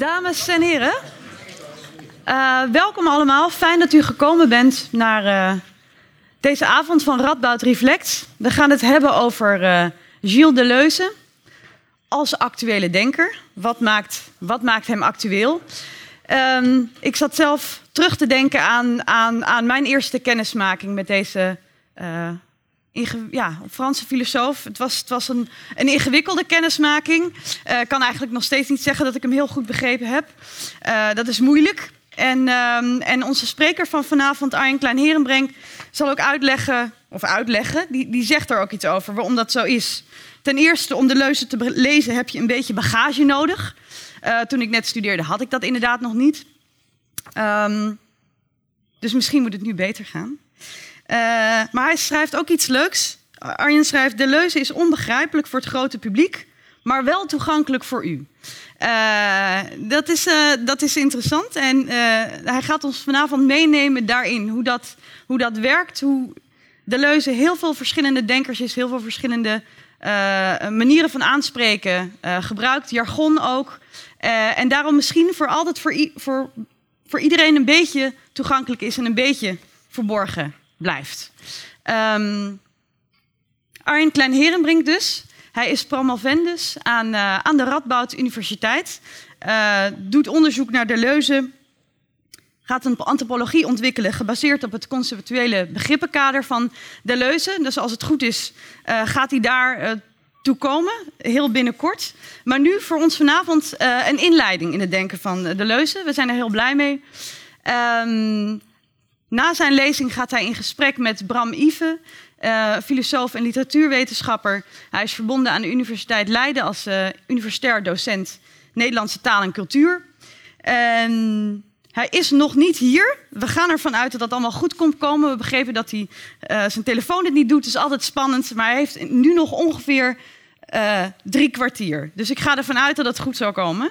Dames en heren, uh, welkom allemaal. Fijn dat u gekomen bent naar uh, deze avond van Radboud Reflect. We gaan het hebben over uh, Gilles Deleuze als actuele denker. Wat maakt, wat maakt hem actueel? Um, ik zat zelf terug te denken aan, aan, aan mijn eerste kennismaking met deze ja, Franse filosoof. Het was, het was een, een ingewikkelde kennismaking. Ik kan eigenlijk nog steeds niet zeggen dat ik hem heel goed begrepen heb. dat is moeilijk. En, um, en onze spreker van vanavond, Arjen Klein-Herenbrink, zal ook uitleggen, of uitleggen, die, die zegt er ook iets over waarom dat zo is. Ten eerste, om de leuzen te lezen heb je een beetje bagage nodig. Uh, toen ik net studeerde had ik dat inderdaad nog niet. Um, dus misschien moet het nu beter gaan. Uh, maar hij schrijft ook iets leuks. Arjen schrijft: De leuze is onbegrijpelijk voor het grote publiek, maar wel toegankelijk voor u. Uh, dat, is, uh, dat is interessant. En hij gaat ons vanavond meenemen daarin. Hoe dat, hoe dat werkt. Hoe de leuze heel veel verschillende denkers is. Heel veel verschillende manieren van aanspreken gebruikt. Jargon ook. en daarom misschien voor altijd voor, voor, voor iedereen een beetje toegankelijk is. En een beetje verborgen blijft. Um, Arjen Klein-Herenbrink dus. Hij is promovendus aan, uh, aan de Radboud Universiteit. Uh, doet onderzoek naar de leuze. Gaat een antropologie ontwikkelen gebaseerd op het conceptuele begrippenkader van de leuze. Dus als het goed is, uh, gaat hij daar toe komen, heel binnenkort. Maar nu voor ons vanavond een inleiding in het denken van de leuze. We zijn er heel blij mee. Um, na zijn lezing gaat hij in gesprek met Bram Ive, uh, filosoof en literatuurwetenschapper. Hij is verbonden aan de Universiteit Leiden als uh, universitair docent Nederlandse taal en cultuur. En hij is nog niet hier. We gaan ervan uit dat dat allemaal goed komt komen. We begrepen dat hij uh, zijn telefoon het niet doet. Het is altijd spannend. Maar hij heeft nu nog ongeveer drie kwartier. Dus ik ga ervan uit dat het goed zal komen.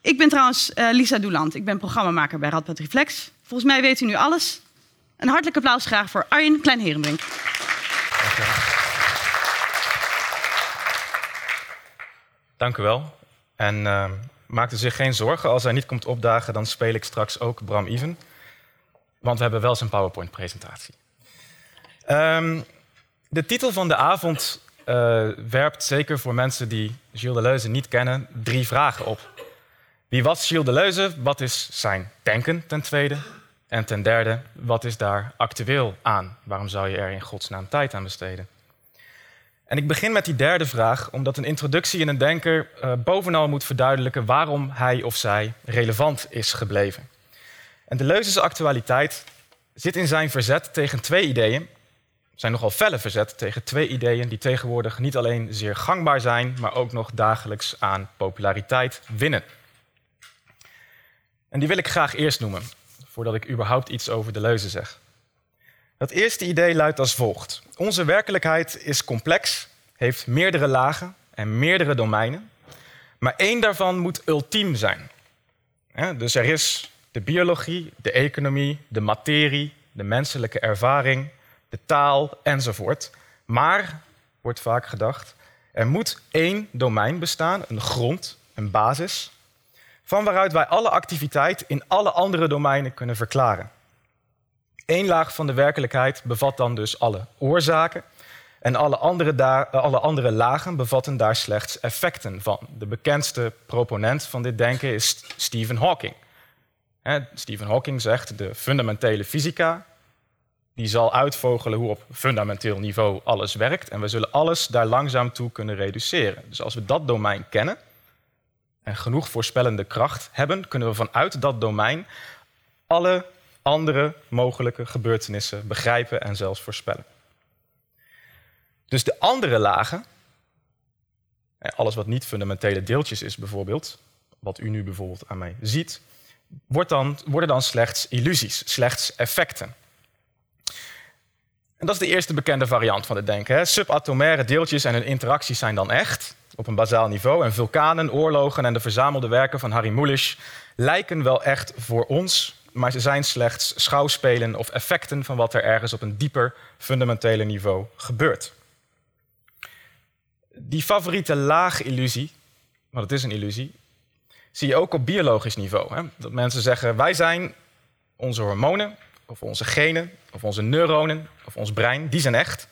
ik ben trouwens Lisa Doeland. Ik ben programmamaker bij Radboud Reflex. Volgens mij weet u nu alles. Een hartelijk applaus graag voor Arjen Klein-Herenbrink. Dank u wel. En uh, maak u zich geen zorgen. Als hij niet komt opdagen, dan speel ik straks ook Bram Even. Want we hebben wel zijn PowerPoint-presentatie. Um, de titel van de avond uh, werpt zeker voor mensen die Gilles Deleuze niet kennen drie vragen op. Wie was Gilles Deleuze? Wat is zijn denken ten tweede? En ten derde, wat is daar actueel aan? Waarom zou je er in godsnaam tijd aan besteden? En ik begin met die derde vraag, omdat een introductie in een denker uh, bovenal moet verduidelijken waarom hij of zij relevant is gebleven. En de Leuzes actualiteit zit in zijn verzet tegen twee ideeën, zijn nogal felle verzet tegen twee ideeën die tegenwoordig niet alleen zeer gangbaar zijn, maar ook nog dagelijks aan populariteit winnen. En die wil ik graag eerst noemen voordat ik überhaupt iets over de leuze zeg. Het eerste idee luidt als volgt. Onze werkelijkheid is complex, heeft meerdere lagen en meerdere domeinen, maar één daarvan moet ultiem zijn. Dus er is de biologie, de economie, de materie, de menselijke ervaring, de taal enzovoort. Maar, wordt vaak gedacht, er moet één domein bestaan, een grond, een basis, van waaruit wij alle activiteit in alle andere domeinen kunnen verklaren. Eén laag van de werkelijkheid bevat dan dus alle oorzaken en alle andere, eh, alle andere lagen bevatten daar slechts effecten van. De bekendste proponent van dit denken is Stephen Hawking. Stephen Hawking zegt de fundamentele fysica die zal uitvogelen hoe op fundamenteel niveau alles werkt en we zullen alles daar langzaam toe kunnen reduceren. Dus als we dat domein kennen, en genoeg voorspellende kracht hebben, kunnen we vanuit dat domein alle andere mogelijke gebeurtenissen begrijpen en zelfs voorspellen. Dus de andere lagen, alles wat niet fundamentele deeltjes is bijvoorbeeld, wat u nu bijvoorbeeld aan mij ziet, wordt dan, worden dan slechts illusies, slechts effecten. En dat is de eerste bekende variant van het denken. Hè. Subatomaire deeltjes en hun interacties zijn dan echt op een bazaal niveau. En vulkanen, oorlogen en de verzamelde werken van Harry Mulisch lijken wel echt voor ons, maar ze zijn slechts schouwspelen of effecten van wat er ergens op een dieper, fundamentele niveau gebeurt. Die favoriete laag-illusie, want het is een illusie, zie je ook op biologisch niveau. Hè? Dat mensen zeggen, wij zijn onze hormonen, of onze genen, of onze neuronen, of ons brein, die zijn echt.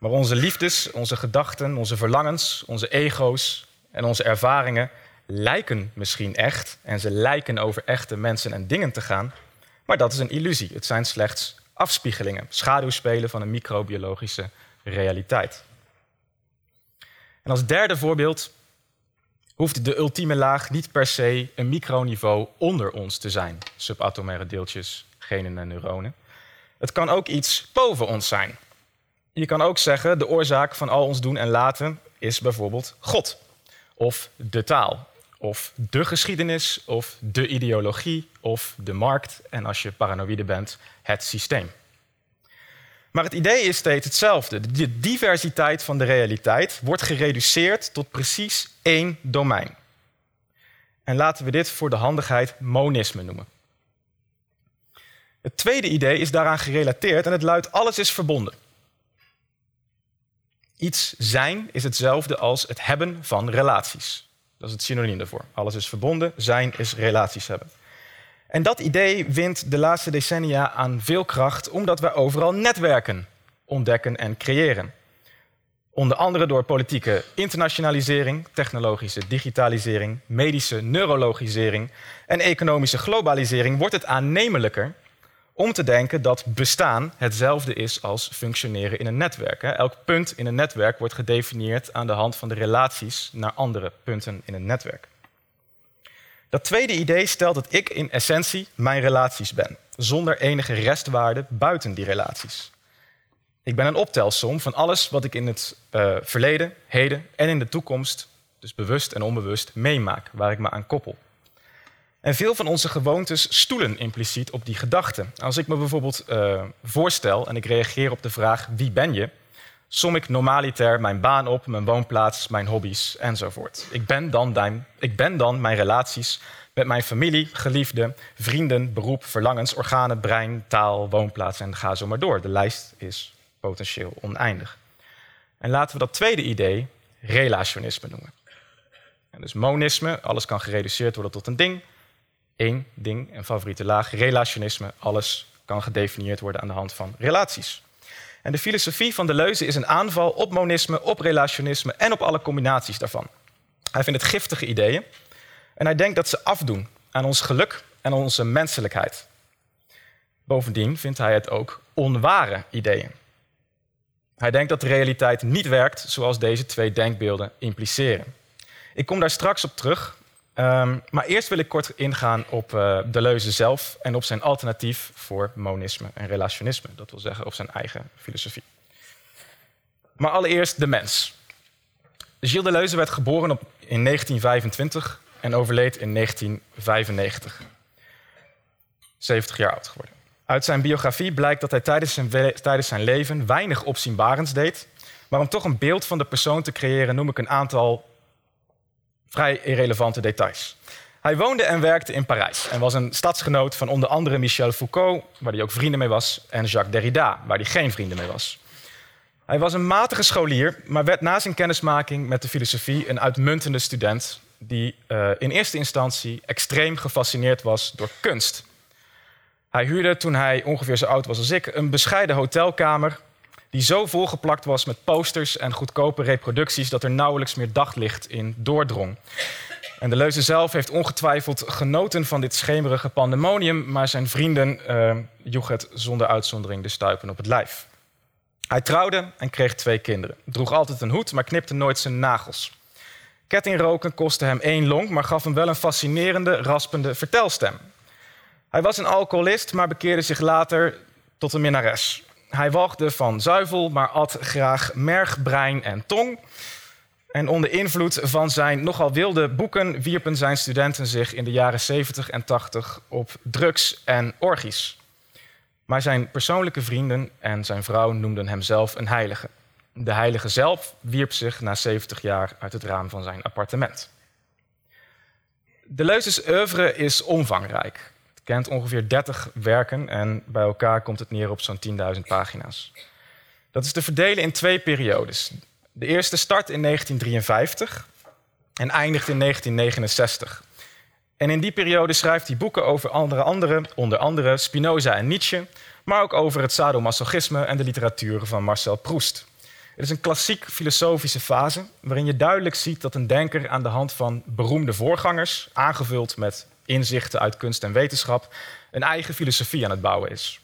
Maar onze liefdes, onze gedachten, onze verlangens, onze ego's en onze ervaringen lijken misschien echt. En ze lijken over echte mensen en dingen te gaan. Maar dat is een illusie. Het zijn slechts afspiegelingen, schaduwspelen van een microbiologische realiteit. En als derde voorbeeld hoeft de ultieme laag niet per se een microniveau onder ons te zijn, subatomaire deeltjes, genen en neuronen. Het kan ook iets boven ons zijn. Je kan ook zeggen, de oorzaak van al ons doen en laten is bijvoorbeeld God, of de taal, of de geschiedenis, of de ideologie, of de markt, en als je paranoïde bent, het systeem. Maar het idee is steeds hetzelfde. De diversiteit van de realiteit wordt gereduceerd tot precies één domein. En laten we dit voor de handigheid monisme noemen. Het tweede idee is daaraan gerelateerd en het luidt alles is verbonden. Iets zijn is hetzelfde als het hebben van relaties. Dat is het synoniem daarvoor. Alles is verbonden, zijn is relaties hebben. En dat idee wint de laatste decennia aan veel kracht omdat we overal netwerken ontdekken en creëren. Onder andere door politieke internationalisering, technologische digitalisering, medische neurologisering en economische globalisering wordt het aannemelijker om te denken dat bestaan hetzelfde is als functioneren in een netwerk. Elk punt in een netwerk wordt gedefinieerd aan de hand van de relaties naar andere punten in een netwerk. Dat tweede idee stelt dat ik in essentie mijn relaties ben, zonder enige restwaarde buiten die relaties. Ik ben een optelsom van alles wat ik in het uh, verleden, heden en in de toekomst, dus bewust en onbewust, meemaak, waar ik me aan koppel. En veel van onze gewoontes stoelen impliciet op die gedachte. Als ik me bijvoorbeeld uh, voorstel en ik reageer op de vraag wie ben je, som ik normaliter mijn baan op, mijn woonplaats, mijn hobby's enzovoort. Ik ben dan, mijn, ik ben dan mijn relaties met mijn familie, geliefden, vrienden, beroep, verlangens, organen, brein, taal, woonplaats en ga zo maar door. De lijst is potentieel oneindig. En laten we dat tweede idee relationisme noemen. En dus monisme, alles kan gereduceerd worden tot een ding. Eén ding, een favoriete laag. Relationisme, alles kan gedefinieerd worden aan de hand van relaties. En de filosofie van Deleuze is een aanval op monisme, op relationisme en op alle combinaties daarvan. Hij vindt het giftige ideeën en hij denkt dat ze afdoen aan ons geluk en onze menselijkheid. Bovendien vindt hij het ook onware ideeën. Hij denkt dat de realiteit niet werkt zoals deze twee denkbeelden impliceren. Ik kom daar straks op terug, Ehm, maar eerst wil ik kort ingaan op uh, Deleuze zelf en op zijn alternatief voor monisme en relationisme. Dat wil zeggen op zijn eigen filosofie. Maar allereerst de mens. Gilles Deleuze werd geboren op, in 1925 en overleed in 1995. 70 jaar oud geworden. Uit zijn biografie blijkt dat hij tijdens zijn, tijdens zijn leven weinig opzienbarends deed. Maar om toch een beeld van de persoon te creëren, noem ik een aantal vrij irrelevante details. Hij woonde en werkte in Parijs en was een stadsgenoot van onder andere Michel Foucault, waar hij ook vrienden mee was, en Jacques Derrida, waar hij geen vrienden mee was. Hij was een matige scholier, maar werd na zijn kennismaking met de filosofie een uitmuntende student die uh, in eerste instantie extreem gefascineerd was door kunst. Hij huurde toen hij ongeveer zo oud was als ik een bescheiden hotelkamer die zo volgeplakt was met posters en goedkope reproducties dat er nauwelijks meer daglicht in doordrong. En de Leuze zelf heeft ongetwijfeld genoten van dit schemerige pandemonium, maar zijn vrienden uh, joeg het zonder uitzondering de stuipen op het lijf. Hij trouwde en kreeg twee kinderen. Droeg altijd een hoed, maar knipte nooit zijn nagels. Kettingroken kostte hem één long, maar gaf hem wel een fascinerende, raspende vertelstem. Hij was een alcoholist, maar bekeerde zich later tot een minnares. Hij walgde van zuivel, maar at graag merg, brein en tong. En onder invloed van zijn nogal wilde boeken wierpen zijn studenten zich in de jaren 70 en 80 op drugs en orgies. Maar zijn persoonlijke vrienden en zijn vrouw noemden hem zelf een heilige. De heilige zelf wierp zich na 70 jaar uit het raam van zijn appartement. De Leuze's oeuvre is omvangrijk kent ongeveer 30 werken en bij elkaar komt het neer op zo'n 10.000 pagina's. Dat is te verdelen in twee periodes. De eerste start in 1953 en eindigt in 1969. En in die periode schrijft hij boeken over andere, andere, onder andere Spinoza en Nietzsche, maar ook over het sadomasochisme en de literatuur van Marcel Proust. Het is een klassiek filosofische fase waarin je duidelijk ziet dat een denker aan de hand van beroemde voorgangers, aangevuld met inzichten uit kunst en wetenschap, een eigen filosofie aan het bouwen is.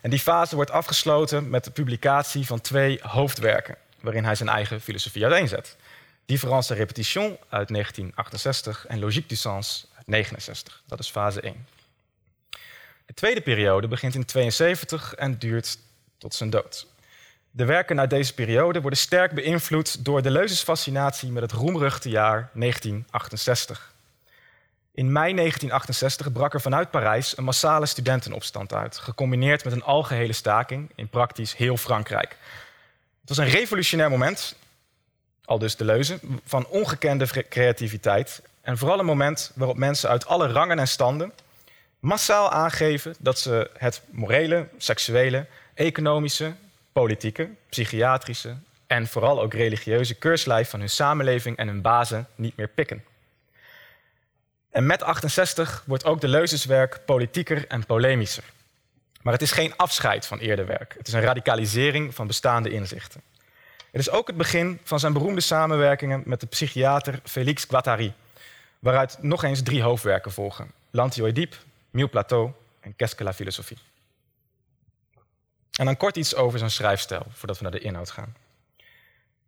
En die fase wordt afgesloten met de publicatie van twee hoofdwerken, waarin hij zijn eigen filosofie uiteenzet. Différence et répétition uit 1968 en Logique du sens uit 1969. Dat is fase 1. De tweede periode begint in 72 en duurt tot zijn dood. De werken uit deze periode worden sterk beïnvloed door Deleuze's fascinatie met het roemruchte jaar 1968. In mei 1968 brak er vanuit Parijs een massale studentenopstand uit, gecombineerd met een algehele staking in praktisch heel Frankrijk. Het was een revolutionair moment, al dus Deleuze, van ongekende creativiteit en vooral een moment waarop mensen uit alle rangen en standen massaal aangeven dat ze het morele, seksuele, economische, politieke, psychiatrische en vooral ook religieuze keurslijf van hun samenleving en hun bazen niet meer pikken. En met 68 wordt ook de Leuzeswerk politieker en polemischer. Maar het is geen afscheid van eerder werk. Het is een radicalisering van bestaande inzichten. Het is ook het begin van zijn beroemde samenwerkingen met de psychiater Félix Guattari, waaruit nog eens drie hoofdwerken volgen: L'Antioedipe, Mille Plateau en Qu'est-ce que la philosophie. En dan kort iets over zijn schrijfstijl, voordat we naar de inhoud gaan.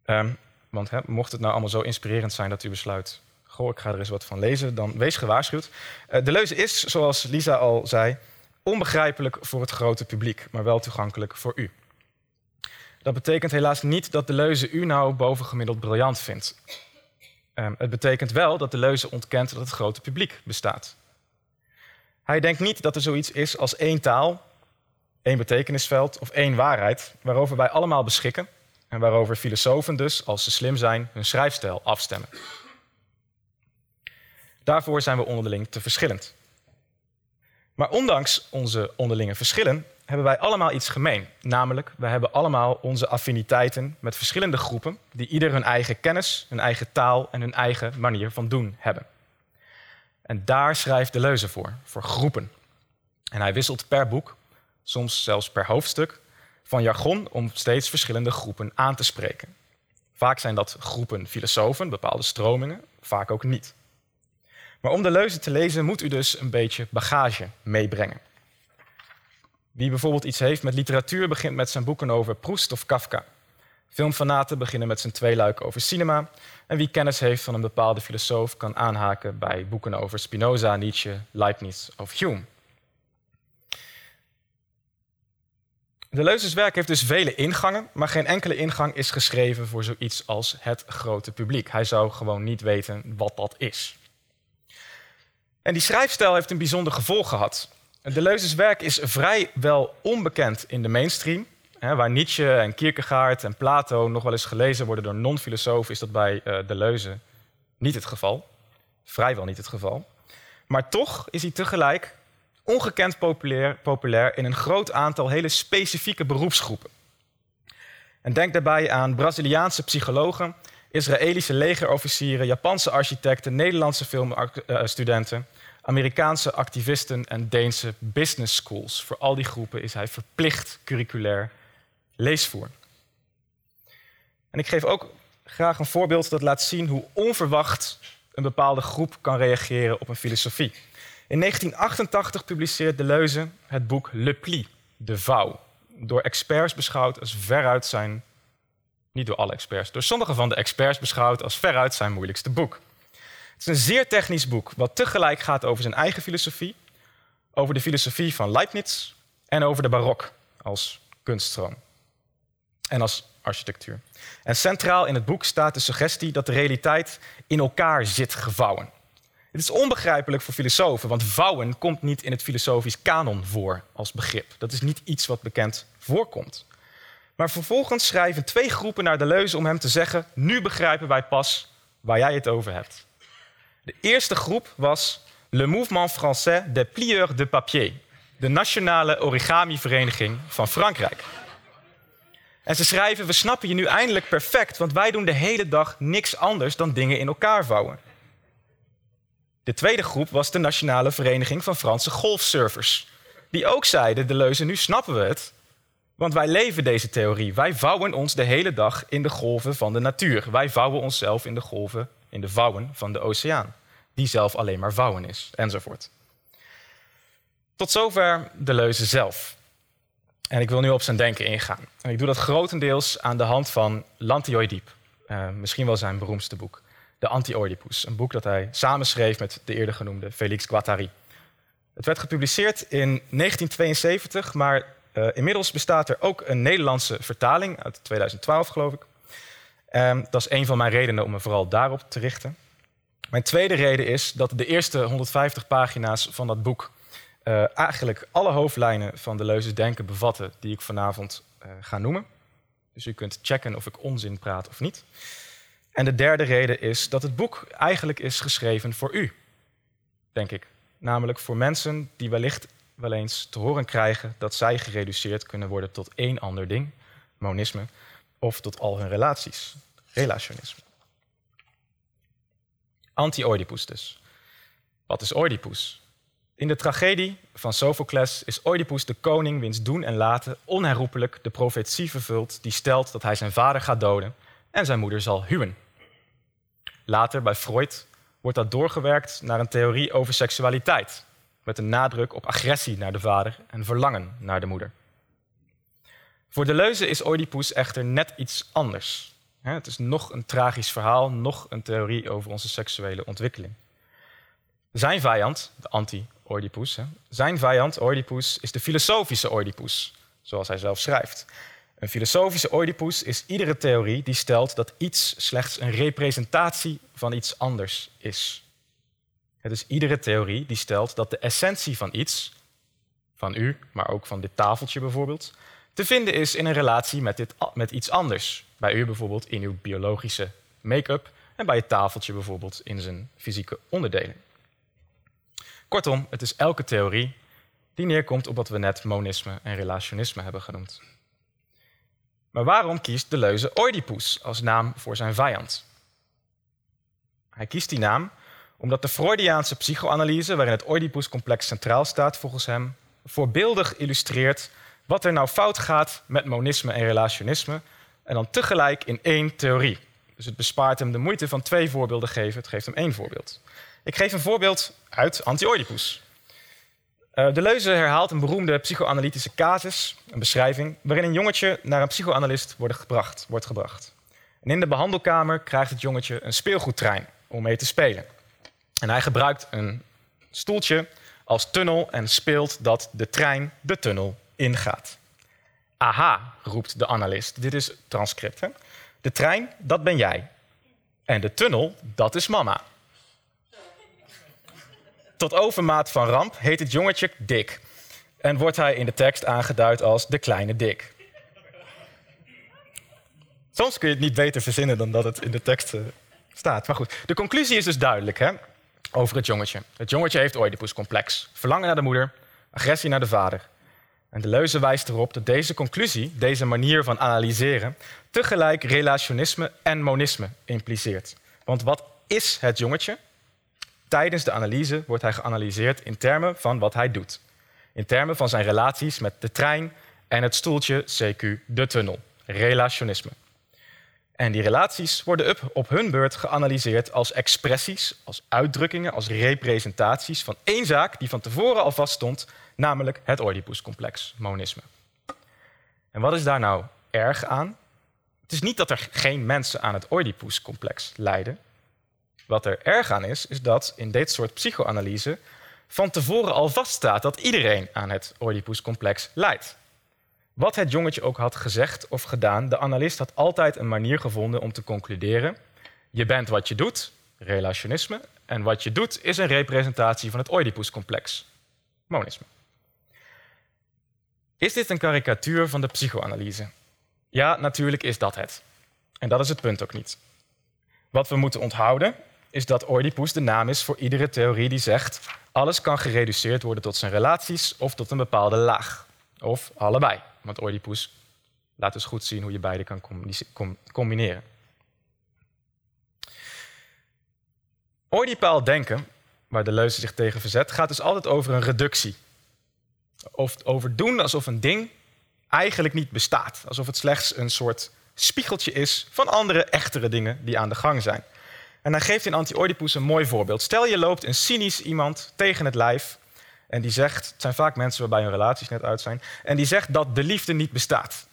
Um, want mocht het nou allemaal zo inspirerend zijn dat u besluit... goh, ik ga er eens wat van lezen, dan wees gewaarschuwd. Uh, de leuze is, zoals Lisa al zei, onbegrijpelijk voor het grote publiek... maar wel toegankelijk voor u. Dat betekent helaas niet dat de leuze u nou bovengemiddeld briljant vindt. Um, het betekent wel dat de leuze ontkent dat het grote publiek bestaat. Hij denkt niet dat er zoiets is als één taal één betekenisveld of één waarheid waarover wij allemaal beschikken en waarover filosofen dus, als ze slim zijn, hun schrijfstijl afstemmen. Daarvoor zijn we onderling te verschillend. Maar ondanks onze onderlinge verschillen hebben wij allemaal iets gemeen. Namelijk, we hebben allemaal onze affiniteiten met verschillende groepen die ieder hun eigen kennis, hun eigen taal en hun eigen manier van doen hebben. En daar schrijft de leuze voor, voor groepen. En hij wisselt per boek soms zelfs per hoofdstuk, van jargon om steeds verschillende groepen aan te spreken. Vaak zijn dat groepen filosofen, bepaalde stromingen, vaak ook niet. Maar om de leuze te lezen moet u dus een beetje bagage meebrengen. Wie bijvoorbeeld iets heeft met literatuur begint met zijn boeken over Proust of Kafka. Filmfanaten beginnen met zijn tweeluik over cinema. En wie kennis heeft van een bepaalde filosoof kan aanhaken bij boeken over Spinoza, Nietzsche, Leibniz of Hume. De Leuzeswerk heeft dus vele ingangen, maar geen enkele ingang is geschreven voor zoiets als het grote publiek. Hij zou gewoon niet weten wat dat is. En die schrijfstijl heeft een bijzonder gevolg gehad. De Leuzeswerk is vrijwel onbekend in de mainstream. waar Nietzsche en Kierkegaard en Plato nog wel eens gelezen worden door non-filosofen, is dat bij uh, de Leuze niet het geval. Vrijwel niet het geval. Maar toch is hij tegelijk ongekend populair, populair in een groot aantal hele specifieke beroepsgroepen. En denk daarbij aan Braziliaanse psychologen, Israëlische legerofficieren, Japanse architecten, Nederlandse filmstudenten, Amerikaanse activisten en Deense business schools. Voor al die groepen is hij verplicht curriculair leesvoer. En ik geef ook graag een voorbeeld dat laat zien hoe onverwacht een bepaalde groep kan reageren op een filosofie. In 1988 publiceert Deleuze het boek Le Pli, de vouw. Door experts beschouwd als veruit zijn, niet door alle experts, door sommige van de experts beschouwd als veruit zijn moeilijkste boek. Het is een zeer technisch boek, wat tegelijk gaat over zijn eigen filosofie, over de filosofie van Leibniz en over de barok als kunststroom en als architectuur. En centraal in het boek staat de suggestie dat de realiteit in elkaar zit gevouwen. Het is onbegrijpelijk voor filosofen, want vouwen komt niet in het filosofisch kanon voor als begrip. Dat is niet iets wat bekend voorkomt. Maar vervolgens schrijven twee groepen naar Deleuze om hem te zeggen: Nu begrijpen wij pas waar jij het over hebt. De eerste groep was Le Mouvement Français des Plieurs de Papier, de nationale origami-vereniging van Frankrijk. En ze schrijven: We snappen je nu eindelijk perfect, want wij doen de hele dag niks anders dan dingen in elkaar vouwen. De tweede groep was de Nationale Vereniging van Franse Golfsurfers. Die ook zeiden, de leuze, nu snappen we het. Want wij leven deze theorie. Wij vouwen ons de hele dag in de golven van de natuur. Wij vouwen onszelf in de golven, in de vouwen van de oceaan. Die zelf alleen maar vouwen is, enzovoort. Tot zover de leuze zelf. En ik wil nu op zijn denken ingaan. En ik doe dat grotendeels aan de hand van Lantioidiep. Uh, misschien wel zijn beroemdste boek. De Anti-Oedipus. Een boek dat hij samenschreef met de eerder genoemde Félix Guattari. Het werd gepubliceerd in 1972, maar uh, inmiddels bestaat er ook een Nederlandse vertaling uit 2012, geloof ik. Um, dat is een van mijn redenen om me vooral daarop te richten. Mijn tweede reden is dat de eerste 150 pagina's van dat boek uh, eigenlijk alle hoofdlijnen van de Leuzes Denken bevatten die ik vanavond uh, ga noemen. Dus u kunt checken of ik onzin praat of niet. En de derde reden is dat het boek eigenlijk is geschreven voor u, denk ik. Namelijk voor mensen die wellicht wel eens te horen krijgen dat zij gereduceerd kunnen worden tot één ander ding, monisme, of tot al hun relaties, relationisme. Anti-Oedipus dus. Wat is Oedipus? In de tragedie van Sophocles is Oedipus de koning wiens doen en laten onherroepelijk de profetie vervult die stelt dat hij zijn vader gaat doden en zijn moeder zal huwen. Later bij Freud wordt dat doorgewerkt naar een theorie over seksualiteit, met een nadruk op agressie naar de vader en verlangen naar de moeder. Voor de leuze is Oedipus echter net iets anders. Het is nog een tragisch verhaal, nog een theorie over onze seksuele ontwikkeling. Zijn vijand, de anti-Oedipus, zijn vijand Oedipus is de filosofische Oedipus, zoals hij zelf schrijft. Een filosofische Oedipus is iedere theorie die stelt dat iets slechts een representatie van iets anders is. Het is iedere theorie die stelt dat de essentie van iets, van u, maar ook van dit tafeltje bijvoorbeeld, te vinden is in een relatie met, dit, met iets anders. Bij u bijvoorbeeld in uw biologische make-up en bij het tafeltje bijvoorbeeld in zijn fysieke onderdelen. Kortom, het is elke theorie die neerkomt op wat we net monisme en relationisme hebben genoemd. Maar waarom kiest de leuze Oedipus als naam voor zijn vijand? Hij kiest die naam omdat de Freudiaanse psychoanalyse, waarin het Oedipus-complex centraal staat volgens hem, voorbeeldig illustreert wat er nou fout gaat met monisme en relationisme en dan tegelijk in één theorie. Dus het bespaart hem de moeite van twee voorbeelden geven, het geeft hem één voorbeeld. Ik geef een voorbeeld uit Anti-Oedipus. Uh, de Leuze herhaalt een beroemde psychoanalytische casus, een beschrijving, waarin een jongetje naar een psychoanalist wordt gebracht, wordt gebracht. En in de behandelkamer krijgt het jongetje een speelgoedtrein om mee te spelen. En hij gebruikt een stoeltje als tunnel en speelt dat de trein de tunnel ingaat. Aha, roept de analist. Dit is transcript. Hè? De trein, dat ben jij. En de tunnel, dat is mama. Tot overmaat van ramp heet het jongetje Dick. En wordt hij in de tekst aangeduid als de kleine Dick. Soms kun je het niet beter verzinnen dan dat het in de tekst eh, staat. Maar goed, de conclusie is dus duidelijk hè, over het jongetje. Het jongetje heeft Oedipus-complex. Verlangen naar de moeder, agressie naar de vader. En de leuze wijst erop dat deze conclusie, deze manier van analyseren, tegelijk relationisme en monisme impliceert. Want wat is het jongetje? Tijdens de analyse wordt hij geanalyseerd in termen van wat hij doet. In termen van zijn relaties met de trein en het stoeltje, CQ, de tunnel. Relationisme. En die relaties worden op hun beurt geanalyseerd als expressies, als uitdrukkingen, als representaties van één zaak die van tevoren al vaststond, namelijk het Oedipus-complex, monisme. En wat is daar nou erg aan? Het is niet dat er geen mensen aan het Oedipus-complex lijden. Wat er erg aan is, is dat in dit soort psychoanalyse van tevoren al vaststaat dat iedereen aan het Oedipus-complex lijdt. Wat het jongetje ook had gezegd of gedaan, de analist had altijd een manier gevonden om te concluderen: je bent wat je doet, relationisme, en wat je doet is een representatie van het Oedipus-complex, monisme. Is dit een karikatuur van de psychoanalyse? Ja, natuurlijk is dat het. En dat is het punt ook niet. Wat we moeten onthouden is dat Oedipus de naam is voor iedere theorie die zegt alles kan gereduceerd worden tot zijn relaties of tot een bepaalde laag. Of allebei. Want Oedipus laat dus goed zien hoe je beide kan combineren. Oedipaal denken waar de leuze zich tegen verzet, gaat dus altijd over een reductie. Of over doen alsof een ding eigenlijk niet bestaat. Alsof het slechts een soort spiegeltje is van andere, echtere dingen die aan de gang zijn. En dan geeft in Anti-Oedipus een mooi voorbeeld. Stel je loopt een cynisch iemand tegen het lijf en die zegt, het zijn vaak mensen waarbij hun relaties net uit zijn, en die zegt dat de liefde niet bestaat.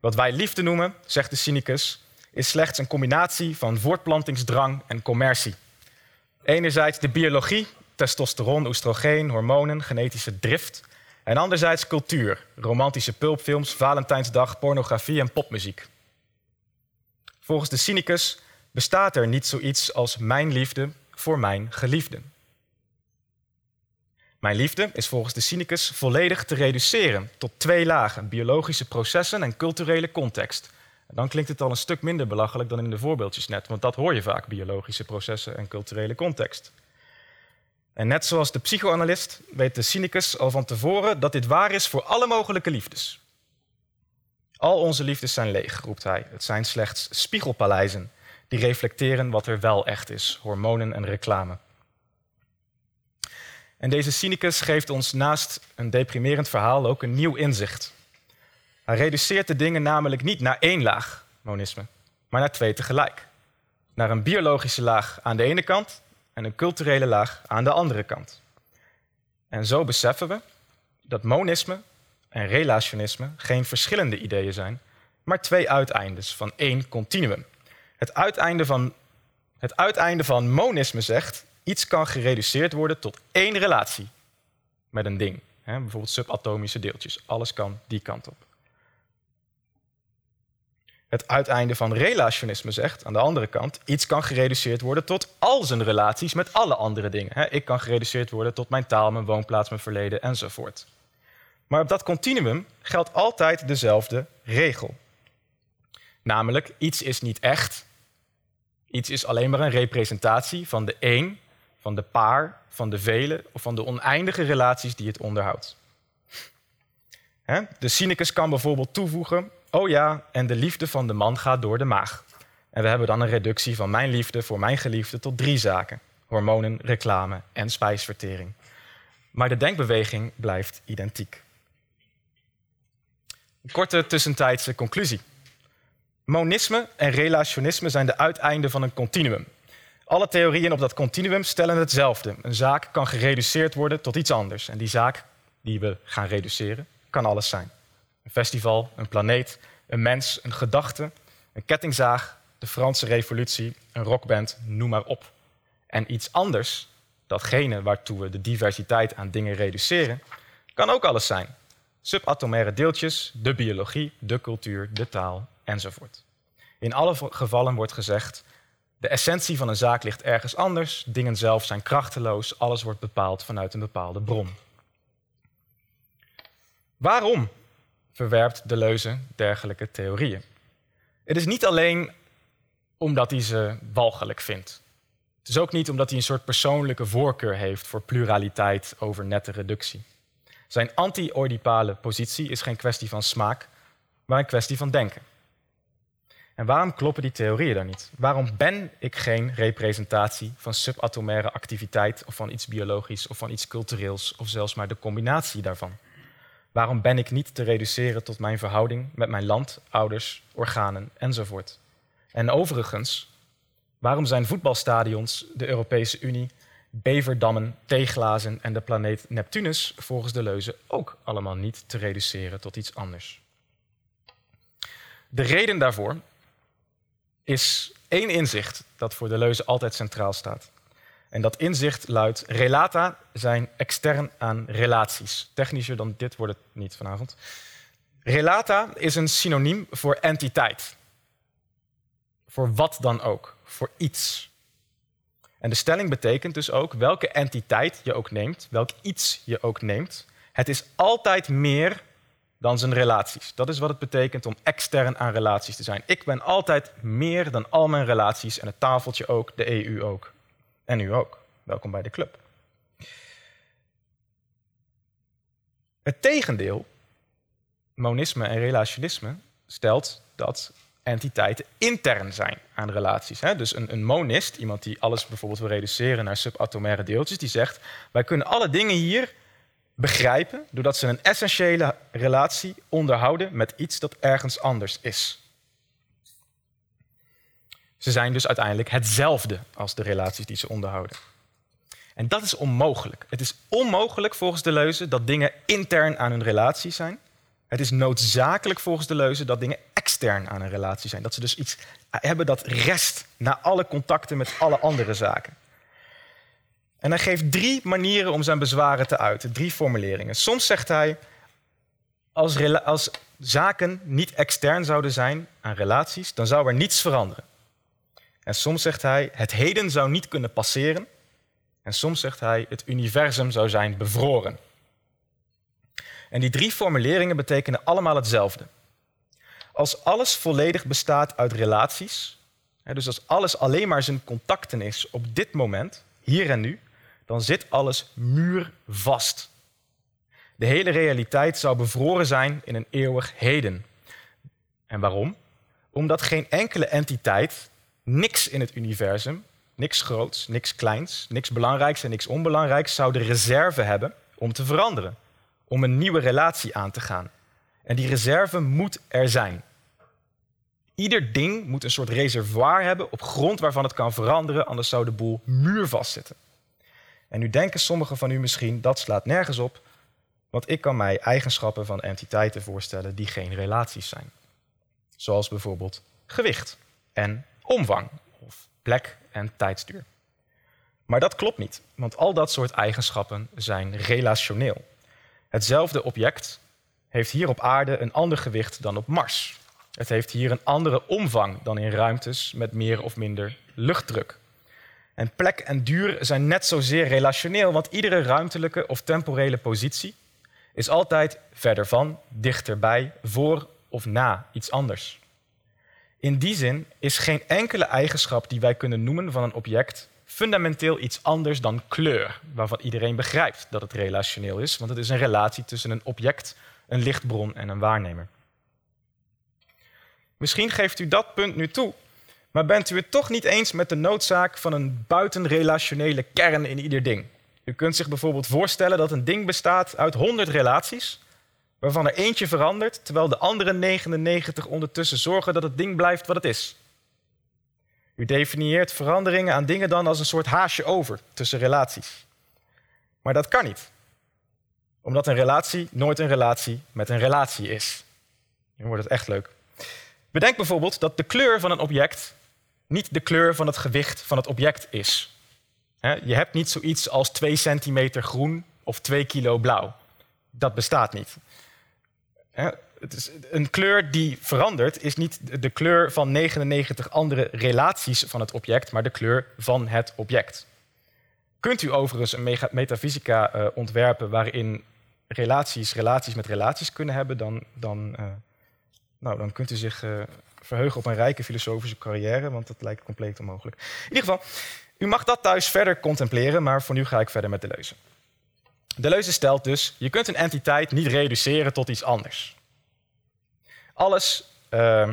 Wat wij liefde noemen, zegt de cynicus, is slechts een combinatie van voortplantingsdrang en commercie. Enerzijds de biologie, testosteron, oestrogeen, hormonen, genetische drift. En anderzijds cultuur, romantische pulpfilms, Valentijnsdag, pornografie en popmuziek. Volgens de cynicus bestaat er niet zoiets als mijn liefde voor mijn geliefde. Mijn liefde is volgens de cynicus volledig te reduceren tot twee lagen: biologische processen en culturele context. Dan klinkt het al een stuk minder belachelijk dan in de voorbeeldjes net, want dat hoor je vaak: biologische processen en culturele context. En net zoals de psychoanalist weet de cynicus al van tevoren dat dit waar is voor alle mogelijke liefdes. Al onze liefdes zijn leeg, roept hij. Het zijn slechts spiegelpaleizen die reflecteren wat er wel echt is: hormonen en reclame. En deze cynicus geeft ons naast een deprimerend verhaal ook een nieuw inzicht. Hij reduceert de dingen namelijk niet naar één laag, monisme, maar naar twee tegelijk. Naar een biologische laag aan de ene kant en een culturele laag aan de andere kant. En zo beseffen we dat monisme en relationisme geen verschillende ideeën zijn, maar twee uiteindes van één continuum. Het uiteinde van, het uiteinde van monisme zegt iets kan gereduceerd worden tot één relatie met een ding. Bijvoorbeeld subatomische deeltjes. Alles kan die kant op. Het uiteinde van relationisme zegt, aan de andere kant, iets kan gereduceerd worden tot al zijn relaties met alle andere dingen. Ik kan gereduceerd worden tot mijn taal, mijn woonplaats, mijn verleden enzovoort. Maar op dat continuum geldt altijd dezelfde regel. Namelijk, iets is niet echt. Iets is alleen maar een representatie van de een van de paar, van de vele of van de oneindige relaties die het onderhoudt. De cynicus kan bijvoorbeeld toevoegen: Oh ja, en de liefde van de man gaat door de maag. En we hebben dan een reductie van mijn liefde voor mijn geliefde tot drie zaken: hormonen, reclame en spijsvertering. Maar de denkbeweging blijft identiek. Een korte tussentijdse conclusie. Monisme en relationisme zijn de uiteinden van een continuum. Alle theorieën op dat continuum stellen hetzelfde. Een zaak kan gereduceerd worden tot iets anders. En die zaak die we gaan reduceren, kan alles zijn. Een festival, een planeet, een mens, een gedachte, een kettingzaag, de Franse revolutie, een rockband, noem maar op. En iets anders, datgene waartoe we de diversiteit aan dingen reduceren, kan ook alles zijn. Subatomaire deeltjes, de biologie, de cultuur, de taal enzovoort. In alle gevallen wordt gezegd de essentie van een zaak ligt ergens anders. Dingen zelf zijn krachteloos. Alles wordt bepaald vanuit een bepaalde bron. Waarom verwerpt Deleuze dergelijke theorieën? Het is niet alleen omdat hij ze walgelijk vindt. Het is ook niet omdat hij een soort persoonlijke voorkeur heeft voor pluraliteit over nette reductie. Zijn anti-oedipale positie is geen kwestie van smaak, maar een kwestie van denken. En waarom kloppen die theorieën dan niet? Waarom ben ik geen representatie van subatomaire activiteit of van iets biologisch of van iets cultureels of zelfs maar de combinatie daarvan? Waarom ben ik niet te reduceren tot mijn verhouding met mijn land, ouders, organen enzovoort? En overigens, waarom zijn voetbalstadions, de Europese Unie, beverdammen, theeglazen en de planeet Neptunus volgens de leuze ook allemaal niet te reduceren tot iets anders? De reden daarvoor is één inzicht dat voor de leuze altijd centraal staat. En dat inzicht luidt: relata zijn extern aan relaties. Technischer dan dit wordt het niet vanavond. Relata is een synoniem voor entiteit. Voor wat dan ook, voor iets. En de stelling betekent dus ook welke entiteit je ook neemt, welk iets je ook neemt, het is altijd meer dan zijn relaties. Dat is wat het betekent om extern aan relaties te zijn. Ik ben altijd meer dan al mijn relaties en het tafeltje ook, de EU ook. En u ook. Welkom bij de club. Het tegendeel, monisme en relationisme, stelt dat entiteiten intern zijn aan relaties. Dus een, een monist, iemand die alles bijvoorbeeld wil reduceren naar subatomaire deeltjes, die zegt: wij kunnen alle dingen hier begrijpen doordat ze een essentiële relatie onderhouden met iets dat ergens anders is. Ze zijn dus uiteindelijk hetzelfde als de relaties die ze onderhouden. En dat is onmogelijk. Het is onmogelijk volgens de leuze dat dingen intern aan een relatie zijn. Het is noodzakelijk volgens de leuze dat dingen extern aan een relatie zijn. Dat ze dus iets hebben dat rest na alle contacten met alle andere zaken. En hij geeft drie manieren om zijn bezwaren te uiten, drie formuleringen. Soms zegt hij, als, als zaken niet extern zouden zijn aan relaties, dan zou er niets veranderen. En soms zegt hij, het heden zou niet kunnen passeren. En soms zegt hij, het universum zou zijn bevroren. En die drie formuleringen betekenen allemaal hetzelfde. Als alles volledig bestaat uit relaties, dus als alles alleen maar zijn contacten is op dit moment, hier en nu, dan zit alles muurvast. De hele realiteit zou bevroren zijn in een eeuwig heden. En waarom? Omdat geen enkele entiteit, niks in het universum, niks groots, niks kleins, niks belangrijks en niks onbelangrijks, zou de reserve hebben om te veranderen, om een nieuwe relatie aan te gaan. En die reserve moet er zijn. Ieder ding moet een soort reservoir hebben op grond waarvan het kan veranderen, anders zou de boel muurvast zitten. En nu denken sommigen van u misschien, dat slaat nergens op, want ik kan mij eigenschappen van entiteiten voorstellen die geen relaties zijn. Zoals bijvoorbeeld gewicht en omvang, of plek en tijdsduur. Maar dat klopt niet, want al dat soort eigenschappen zijn relationeel. Hetzelfde object heeft hier op aarde een ander gewicht dan op Mars. Het heeft hier een andere omvang dan in ruimtes met meer of minder luchtdruk. En plek en duur zijn net zozeer relationeel, want iedere ruimtelijke of temporele positie is altijd verder van, dichterbij, voor of na iets anders. In die zin is geen enkele eigenschap die wij kunnen noemen van een object fundamenteel iets anders dan kleur, waarvan iedereen begrijpt dat het relationeel is, want het is een relatie tussen een object, een lichtbron en een waarnemer. Misschien geeft u dat punt nu toe, maar bent u het toch niet eens met de noodzaak van een buitenrelationele kern in ieder ding? U kunt zich bijvoorbeeld voorstellen dat een ding bestaat uit 100 relaties, waarvan er eentje verandert, terwijl de andere 99 ondertussen zorgen dat het ding blijft wat het is. U definieert veranderingen aan dingen dan als een soort haasje over tussen relaties. Maar dat kan niet, omdat een relatie nooit een relatie met een relatie is. Nu wordt het echt leuk. Bedenk bijvoorbeeld dat de kleur van een object niet de kleur van het gewicht van het object is. Je hebt niet zoiets als 2 centimeter groen of 2 kilo blauw. Dat bestaat niet. Het is een kleur die verandert is niet de kleur van 99 andere relaties van het object, maar de kleur van het object. Kunt u overigens een metafysica uh, ontwerpen waarin relaties relaties met relaties kunnen hebben, dan, dan, uh, nou, dan kunt u zich uh, verheugen op een rijke filosofische carrière, want dat lijkt compleet onmogelijk. In ieder geval, u mag dat thuis verder contempleren, maar voor nu ga ik verder met de leuze. De leuze stelt dus, je kunt een entiteit niet reduceren tot iets anders. Alles uh,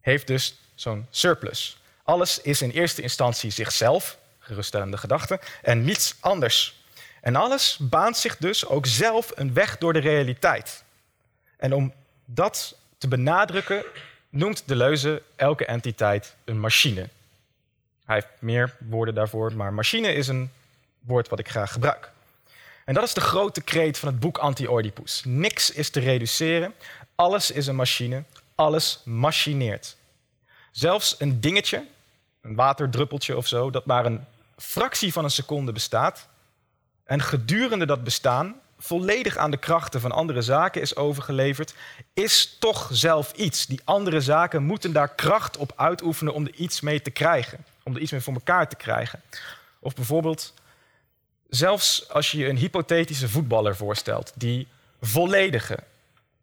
heeft dus zo'n surplus. Alles is in eerste instantie zichzelf, geruststellende gedachte, en niets anders. En alles baant zich dus ook zelf een weg door de realiteit. En om dat te benadrukken, noemt de leuze elke entiteit een machine. Hij heeft meer woorden daarvoor, maar machine is een woord wat ik graag gebruik. En dat is de grote kreet van het boek Anti-Oedipus. Niks is te reduceren, alles is een machine, alles machineert. Zelfs een dingetje, een waterdruppeltje of zo, dat maar een fractie van een seconde bestaat. En gedurende dat bestaan volledig aan de krachten van andere zaken is overgeleverd, is toch zelf iets. Die andere zaken moeten daar kracht op uitoefenen om er iets mee te krijgen, om er iets mee voor elkaar te krijgen. Of bijvoorbeeld, zelfs als je je een hypothetische voetballer voorstelt die volledige,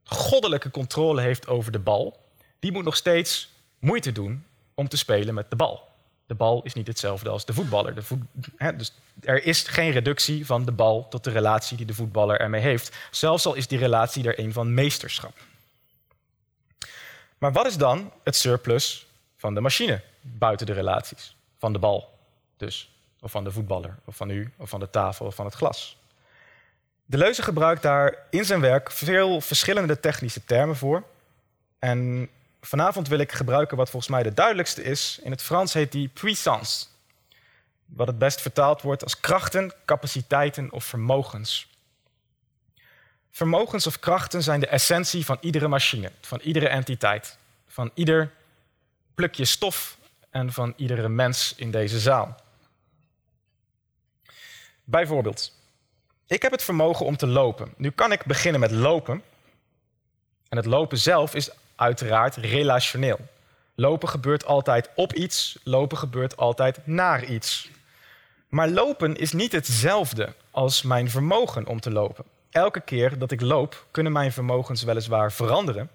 goddelijke controle heeft over de bal, die moet nog steeds moeite doen om te spelen met de bal. De bal is niet hetzelfde als de voetballer. De voet, dus er is geen reductie van de bal tot de relatie die de voetballer ermee heeft. Zelfs al is die relatie er een van meesterschap. Maar wat is dan het surplus van de machine buiten de relaties? Van de bal dus, of van de voetballer, of van u, of van de tafel, of van het glas. De Leuze gebruikt daar in zijn werk veel verschillende technische termen voor. En vanavond wil ik gebruiken wat volgens mij de duidelijkste is. In het Frans heet die puissance. Wat het best vertaald wordt als krachten, capaciteiten of vermogens. Vermogens of krachten zijn de essentie van iedere machine, van iedere entiteit, van ieder plukje stof en van iedere mens in deze zaal. Bijvoorbeeld, ik heb het vermogen om te lopen. Nu kan ik beginnen met lopen. En het lopen zelf is uiteraard relationeel. Lopen gebeurt altijd op iets, lopen gebeurt altijd naar iets. Maar lopen is niet hetzelfde als mijn vermogen om te lopen. Elke keer dat ik loop, kunnen mijn vermogens weliswaar veranderen.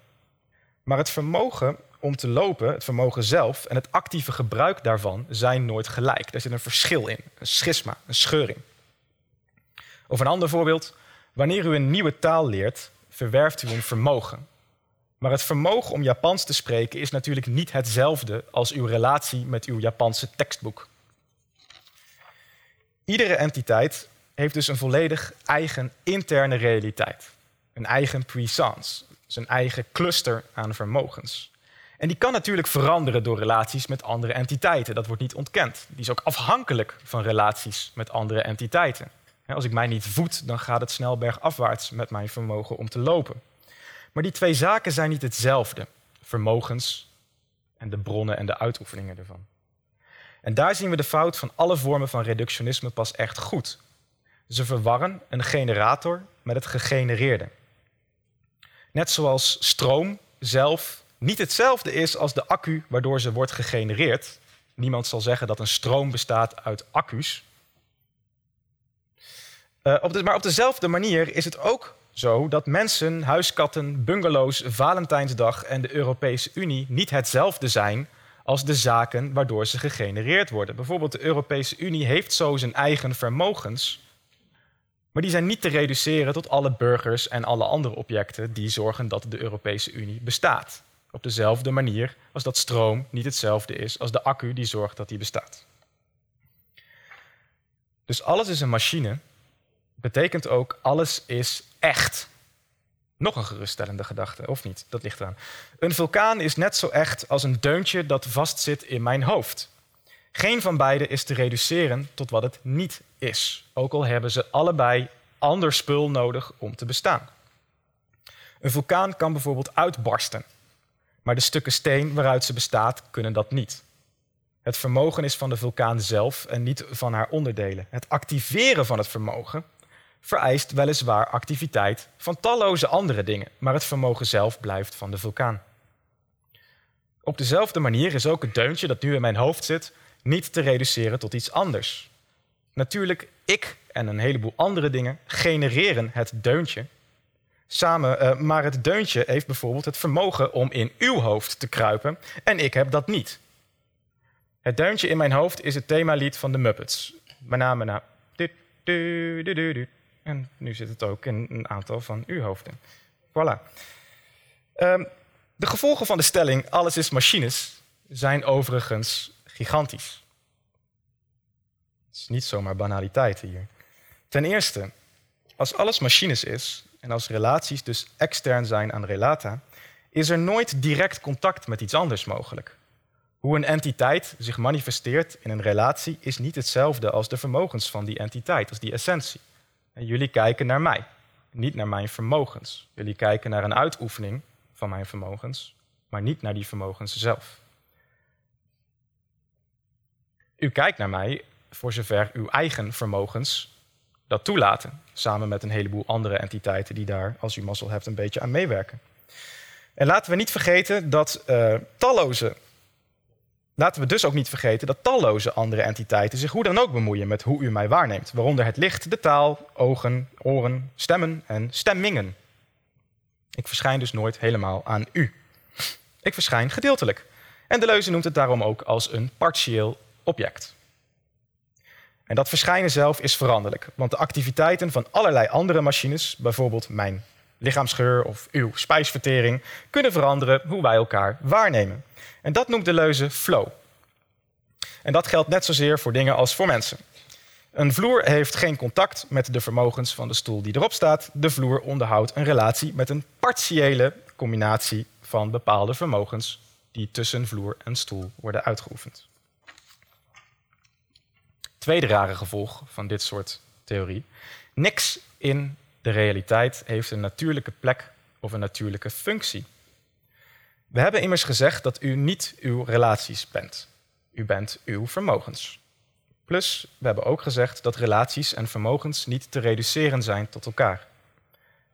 Maar het vermogen om te lopen, het vermogen zelf en het actieve gebruik daarvan zijn nooit gelijk. Er zit een verschil in, een schisma, een scheuring. Of een ander voorbeeld. Wanneer u een nieuwe taal leert, verwerft u een vermogen. Maar het vermogen om Japans te spreken is natuurlijk niet hetzelfde als uw relatie met uw Japanse tekstboek. Iedere entiteit heeft dus een volledig eigen interne realiteit. Een eigen puissance, zijn eigen cluster aan vermogens. En die kan natuurlijk veranderen door relaties met andere entiteiten. Dat wordt niet ontkend. Die is ook afhankelijk van relaties met andere entiteiten. Als ik mij niet voed, dan gaat het snel bergafwaarts met mijn vermogen om te lopen. Maar die twee zaken zijn niet hetzelfde. Vermogens en de bronnen en de uitoefeningen ervan. En daar zien we de fout van alle vormen van reductionisme pas echt goed. Ze verwarren een generator met het gegenereerde. Net zoals stroom zelf niet hetzelfde is als de accu waardoor ze wordt gegenereerd. Niemand zal zeggen dat een stroom bestaat uit accu's. Uh, op maar op dezelfde manier is het ook zo dat mensen, huiskatten, bungalows, Valentijnsdag en de Europese Unie niet hetzelfde zijn als de zaken waardoor ze gegenereerd worden. Bijvoorbeeld de Europese Unie heeft zo zijn eigen vermogens, maar die zijn niet te reduceren tot alle burgers en alle andere objecten die zorgen dat de Europese Unie bestaat. Op dezelfde manier als dat stroom niet hetzelfde is als de accu die zorgt dat die bestaat. Dus alles is een machine betekent ook alles is echt. Nog een geruststellende gedachte, of niet? Dat ligt eraan. Een vulkaan is net zo echt als een deuntje dat vastzit in mijn hoofd. Geen van beide is te reduceren tot wat het niet is, ook al hebben ze allebei ander spul nodig om te bestaan. Een vulkaan kan bijvoorbeeld uitbarsten, maar de stukken steen waaruit ze bestaat kunnen dat niet. Het vermogen is van de vulkaan zelf en niet van haar onderdelen. Het activeren van het vermogen vereist weliswaar activiteit van talloze andere dingen, maar het vermogen zelf blijft van de vulkaan. Op dezelfde manier is ook het deuntje dat nu in mijn hoofd zit niet te reduceren tot iets anders. Natuurlijk, ik en een heleboel andere dingen genereren het deuntje. Samen, uh, maar het deuntje heeft bijvoorbeeld het vermogen om in uw hoofd te kruipen en ik heb dat niet. Het deuntje in mijn hoofd is het themalied van de Muppets. Met name na. En nu zit het ook in een aantal van uw hoofden. Voilà. Um, de gevolgen van de stelling alles is machines zijn overigens gigantisch. Het is niet zomaar banaliteit hier. Ten eerste, als alles machines is en als relaties dus extern zijn aan relata, is er nooit direct contact met iets anders mogelijk. Hoe een entiteit zich manifesteert in een relatie is niet hetzelfde als de vermogens van die entiteit, als die essentie. En jullie kijken naar mij, niet naar mijn vermogens. Jullie kijken naar een uitoefening van mijn vermogens, maar niet naar die vermogens zelf. U kijkt naar mij voor zover uw eigen vermogens dat toelaten, samen met een heleboel andere entiteiten die daar, als u mazzel hebt, een beetje aan meewerken. En laten we niet vergeten dat uh, talloze Laten we dus ook niet vergeten dat talloze andere entiteiten zich hoe dan ook bemoeien met hoe u mij waarneemt, waaronder het licht, de taal, ogen, oren, stemmen en stemmingen. Ik verschijn dus nooit helemaal aan u. Ik verschijn gedeeltelijk. En de leuze noemt het daarom ook als een partieel object. En dat verschijnen zelf is veranderlijk, want de activiteiten van allerlei andere machines, bijvoorbeeld mijn lichaamsgeur of uw spijsvertering kunnen veranderen hoe wij elkaar waarnemen. En dat noemt de leuze flow. En dat geldt net zozeer voor dingen als voor mensen. Een vloer heeft geen contact met de vermogens van de stoel die erop staat. De vloer onderhoudt een relatie met een partiële combinatie van bepaalde vermogens die tussen vloer en stoel worden uitgeoefend. Tweede rare gevolg van dit soort theorie. Niks in de realiteit heeft een natuurlijke plek of een natuurlijke functie. We hebben immers gezegd dat u niet uw relaties bent. U bent uw vermogens. Plus, we hebben ook gezegd dat relaties en vermogens niet te reduceren zijn tot elkaar.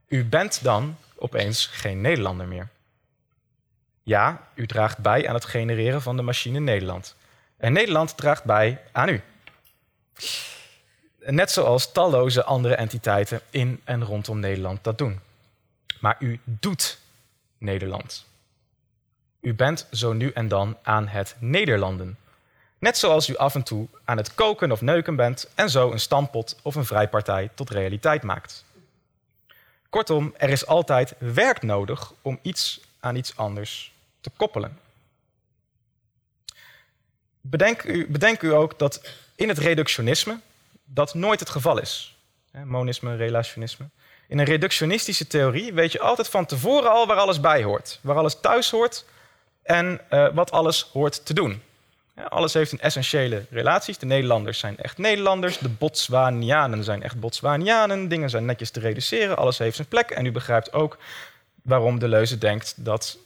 U bent dan opeens geen Nederlander meer. Ja, u draagt bij aan het genereren van de machine Nederland. En Nederland draagt bij aan u. Net zoals talloze andere entiteiten in en rondom Nederland dat doen. Maar u doet Nederland. U bent zo nu en dan aan het Nederlanden. Net zoals u af en toe aan het koken of neuken bent en zo een stampot of een vrijpartij tot realiteit maakt. Kortom, er is altijd werk nodig om iets aan iets anders te koppelen. Bedenk u, bedenk u ook dat in het reductionisme dat nooit het geval is. Monisme, relationisme. In een reductionistische theorie weet je altijd van tevoren al waar alles bij hoort. Waar alles thuis hoort en uh, wat alles hoort te doen. Alles heeft een essentiële relaties. De Nederlanders zijn echt Nederlanders. De Botswanianen zijn echt Botswanianen. Dingen zijn netjes te reduceren. Alles heeft zijn plek. En u begrijpt ook waarom de leuze denkt dat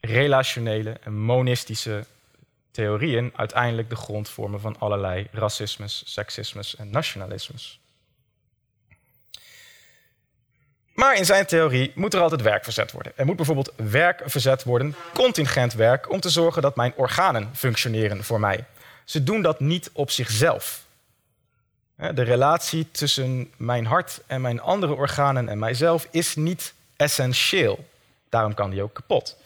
relationele en monistische theorieën uiteindelijk de grond vormen van allerlei racismes, seksismes en nationalismes. Maar in zijn theorie moet er altijd werk verzet worden. Er moet bijvoorbeeld werk verzet worden, contingent werk, om te zorgen dat mijn organen functioneren voor mij. Ze doen dat niet op zichzelf. De relatie tussen mijn hart en mijn andere organen en mijzelf is niet essentieel. Daarom kan die ook kapot.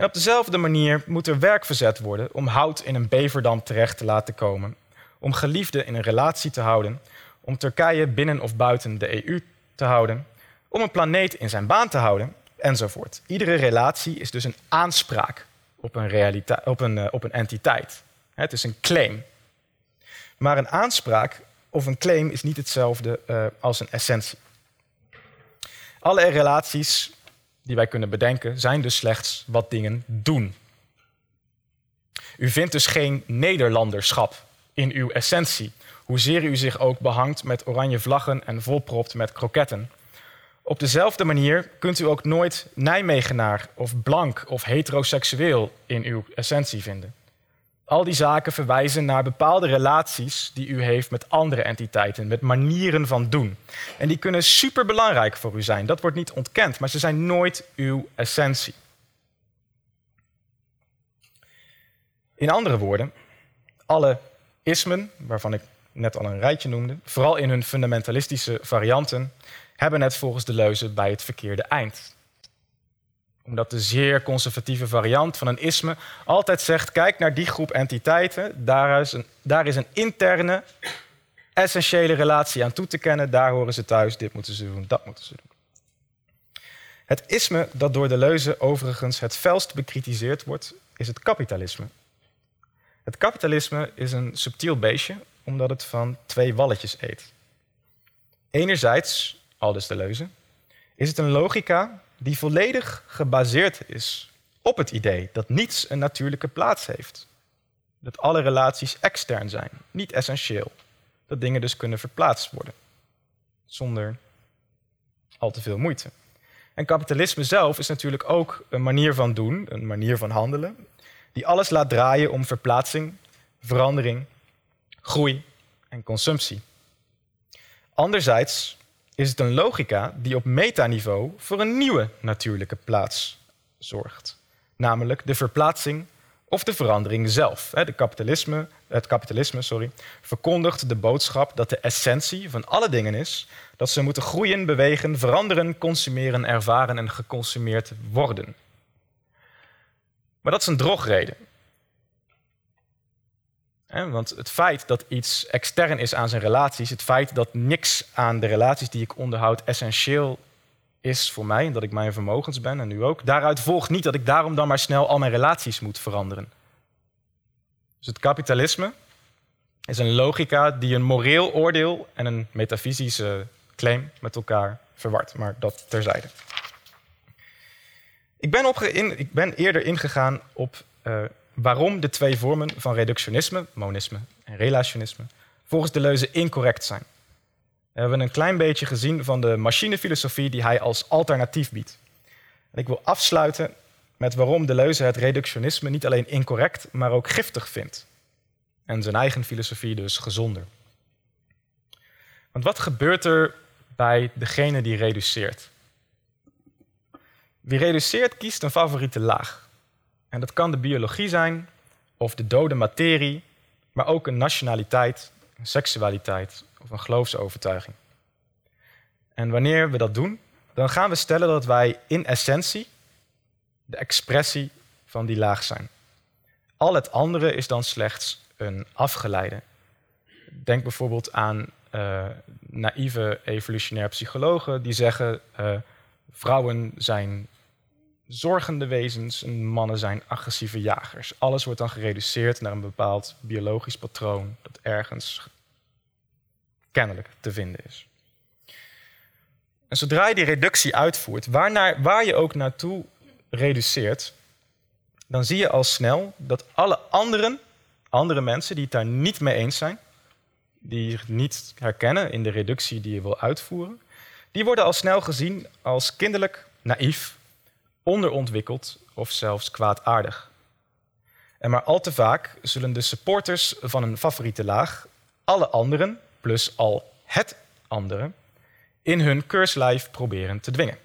En op dezelfde manier moet er werk verzet worden om hout in een beverdam terecht te laten komen, om geliefden in een relatie te houden, om Turkije binnen of buiten de EU te houden, om een planeet in zijn baan te houden, enzovoort. Iedere relatie is dus een aanspraak op een, op een, uh, op een entiteit. Het is een claim. Maar een aanspraak of een claim is niet hetzelfde uh, als een essentie. Alle relaties die wij kunnen bedenken zijn dus slechts wat dingen doen. U vindt dus geen Nederlanderschap in uw essentie, hoezeer u zich ook behangt met oranje vlaggen en volpropt met kroketten. Op dezelfde manier kunt u ook nooit Nijmegenaar of blank of heteroseksueel in uw essentie vinden. Al die zaken verwijzen naar bepaalde relaties die u heeft met andere entiteiten, met manieren van doen. En die kunnen superbelangrijk voor u zijn, dat wordt niet ontkend, maar ze zijn nooit uw essentie. In andere woorden, alle ismen, waarvan ik net al een rijtje noemde, vooral in hun fundamentalistische varianten, hebben het volgens de leuze bij het verkeerde eind omdat de zeer conservatieve variant van een isme altijd zegt: kijk naar die groep entiteiten, daar is een, daar is een interne, essentiële relatie aan toe te kennen, daar horen ze thuis, dit moeten ze doen, dat moeten ze doen. Het isme dat door de leuze overigens het felst bekritiseerd wordt, is het kapitalisme. Het kapitalisme is een subtiel beestje, omdat het van twee walletjes eet. Enerzijds, al dus de leuze, is het een logica die volledig gebaseerd is op het idee dat niets een natuurlijke plaats heeft. Dat alle relaties extern zijn, niet essentieel. Dat dingen dus kunnen verplaatst worden, zonder al te veel moeite. En kapitalisme zelf is natuurlijk ook een manier van doen, een manier van handelen, die alles laat draaien om verplaatsing, verandering, groei en consumptie. Anderzijds is het een logica die op metaniveau voor een nieuwe natuurlijke plaats zorgt. Namelijk de verplaatsing of de verandering zelf. De kapitalisme, het kapitalisme sorry, verkondigt de boodschap dat de essentie van alle dingen is dat ze moeten groeien, bewegen, veranderen, consumeren, ervaren en geconsumeerd worden. Maar dat is een drogreden. Want het feit dat iets extern is aan zijn relaties, het feit dat niks aan de relaties die ik onderhoud essentieel is voor mij en dat ik mijn vermogens ben en nu ook. Daaruit volgt niet dat ik daarom dan maar snel al mijn relaties moet veranderen. Dus het kapitalisme is een logica die een moreel oordeel en een metafysische claim met elkaar verward. Maar dat terzijde. Ik ben, ik ben eerder ingegaan op uh, waarom de twee vormen van reductionisme, monisme en relationisme, volgens Deleuze incorrect zijn. We hebben een klein beetje gezien van de machinefilosofie die hij als alternatief biedt. En ik wil afsluiten met waarom Deleuze het reductionisme niet alleen incorrect, maar ook giftig vindt. En zijn eigen filosofie dus gezonder. Want wat gebeurt er bij degene die reduceert? Wie reduceert kiest een favoriete laag. En dat kan de biologie zijn, of de dode materie, maar ook een nationaliteit, een seksualiteit of een geloofsovertuiging. En wanneer we dat doen, dan gaan we stellen dat wij in essentie de expressie van die laag zijn. Al het andere is dan slechts een afgeleide. Denk bijvoorbeeld aan uh, naïeve evolutionair psychologen die zeggen uh, vrouwen zijn zorgende wezens en mannen zijn agressieve jagers. Alles wordt dan gereduceerd naar een bepaald biologisch patroon dat ergens kennelijk te vinden is. En zodra je die reductie uitvoert, waarnaar, waar je ook naartoe reduceert, dan zie je al snel dat alle anderen, andere mensen die het daar niet mee eens zijn, die zich niet herkennen in de reductie die je wil uitvoeren, die worden al snel gezien als kinderlijk, naïef, onderontwikkeld of zelfs kwaadaardig. En maar al te vaak zullen de supporters van een favoriete laag alle anderen, plus al het andere, in hun keurslijf proberen te dwingen.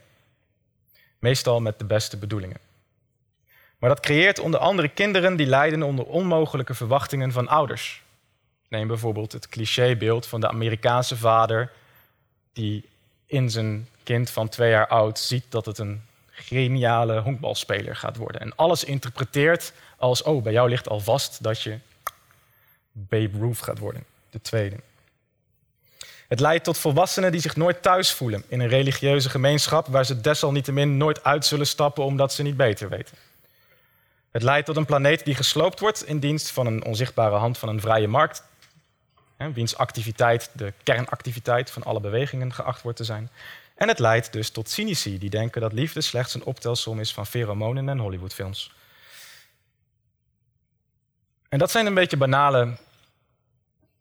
Meestal met de beste bedoelingen. Maar dat creëert onder andere kinderen die lijden onder onmogelijke verwachtingen van ouders. Neem bijvoorbeeld het clichébeeld van de Amerikaanse vader die in zijn kind van twee jaar oud ziet dat het een geniale honkbalspeler gaat worden. En alles interpreteert als, oh, bij jou ligt al vast dat je Babe Ruth gaat worden, de tweede. Het leidt tot volwassenen die zich nooit thuis voelen in een religieuze gemeenschap waar ze desalniettemin nooit uit zullen stappen omdat ze niet beter weten. Het leidt tot een planeet die gesloopt wordt in dienst van een onzichtbare hand van een vrije markt, wiens activiteit de kernactiviteit van alle bewegingen geacht wordt te zijn. En het leidt dus tot cynici die denken dat liefde slechts een optelsom is van pheromonen en Hollywoodfilms. En dat zijn een beetje banale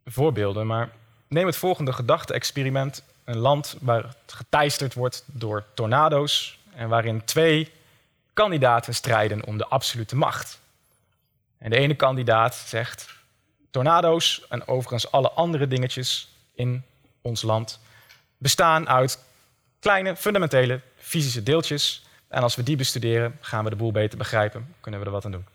voorbeelden, maar neem het volgende gedachte-experiment. Een land waar het geteisterd wordt door tornado's en waarin twee kandidaten strijden om de absolute macht. En de ene kandidaat zegt: tornado's en overigens alle andere dingetjes in ons land bestaan uit kleine, fundamentele fysische deeltjes. En als we die bestuderen, gaan we de boel beter begrijpen, kunnen we er wat aan doen.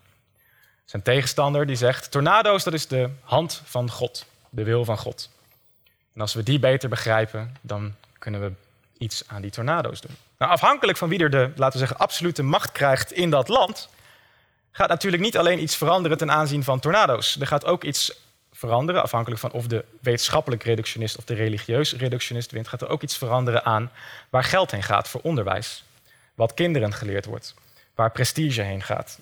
Zijn tegenstander die zegt: tornado's, dat is de hand van God, de wil van God. En als we die beter begrijpen, dan kunnen we iets aan die tornado's doen. Nou, afhankelijk van wie er de, laten we zeggen, absolute macht krijgt in dat land, gaat natuurlijk niet alleen iets veranderen ten aanzien van tornado's. Er gaat ook iets veranderen, afhankelijk van of de wetenschappelijk reductionist of de religieus reductionist wint, gaat er ook iets veranderen aan waar geld heen gaat voor onderwijs. Wat kinderen geleerd wordt, waar prestige heen gaat,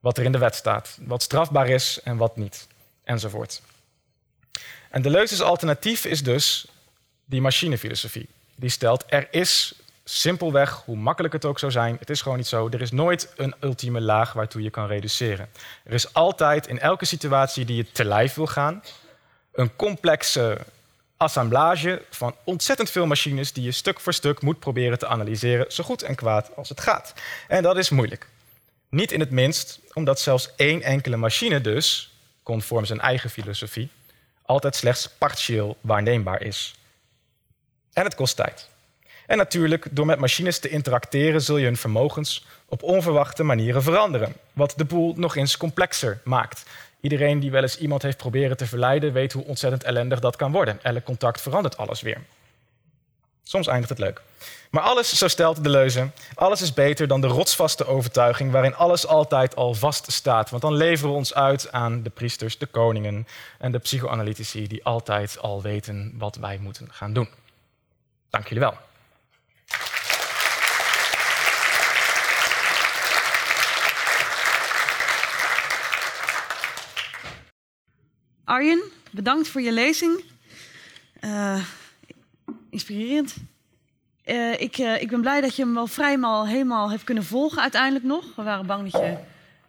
wat er in de wet staat, wat strafbaar is en wat niet, enzovoort. En Deleuze's alternatief is dus die machinefilosofie. Die stelt, er is simpelweg, hoe makkelijk het ook zou zijn, het is gewoon niet zo. Er is nooit een ultieme laag waartoe je kan reduceren. Er is altijd in elke situatie die je te lijf wil gaan, een complexe assemblage van ontzettend veel machines die je stuk voor stuk moet proberen te analyseren, zo goed en kwaad als het gaat. En dat is moeilijk. Niet in het minst omdat zelfs één enkele machine dus, conform zijn eigen filosofie, altijd slechts partieel waarneembaar is. En het kost tijd. En natuurlijk, door met machines te interacteren, zul je hun vermogens op onverwachte manieren veranderen. Wat de boel nog eens complexer maakt. Iedereen die wel eens iemand heeft proberen te verleiden, weet hoe ontzettend ellendig dat kan worden. Elk contact verandert alles weer. Soms eindigt het leuk. Maar alles, zo stelt de leuze, alles is beter dan de rotsvaste overtuiging waarin alles altijd al vast staat. Want dan leveren we ons uit aan de priesters, de koningen en de psychoanalytici die altijd al weten wat wij moeten gaan doen. Dank jullie wel. Arjen, bedankt voor je lezing. Uh, inspirerend. Uh, ik, uh, ik ben blij dat je hem wel vrijmal helemaal hebt kunnen volgen uiteindelijk nog. We waren bang dat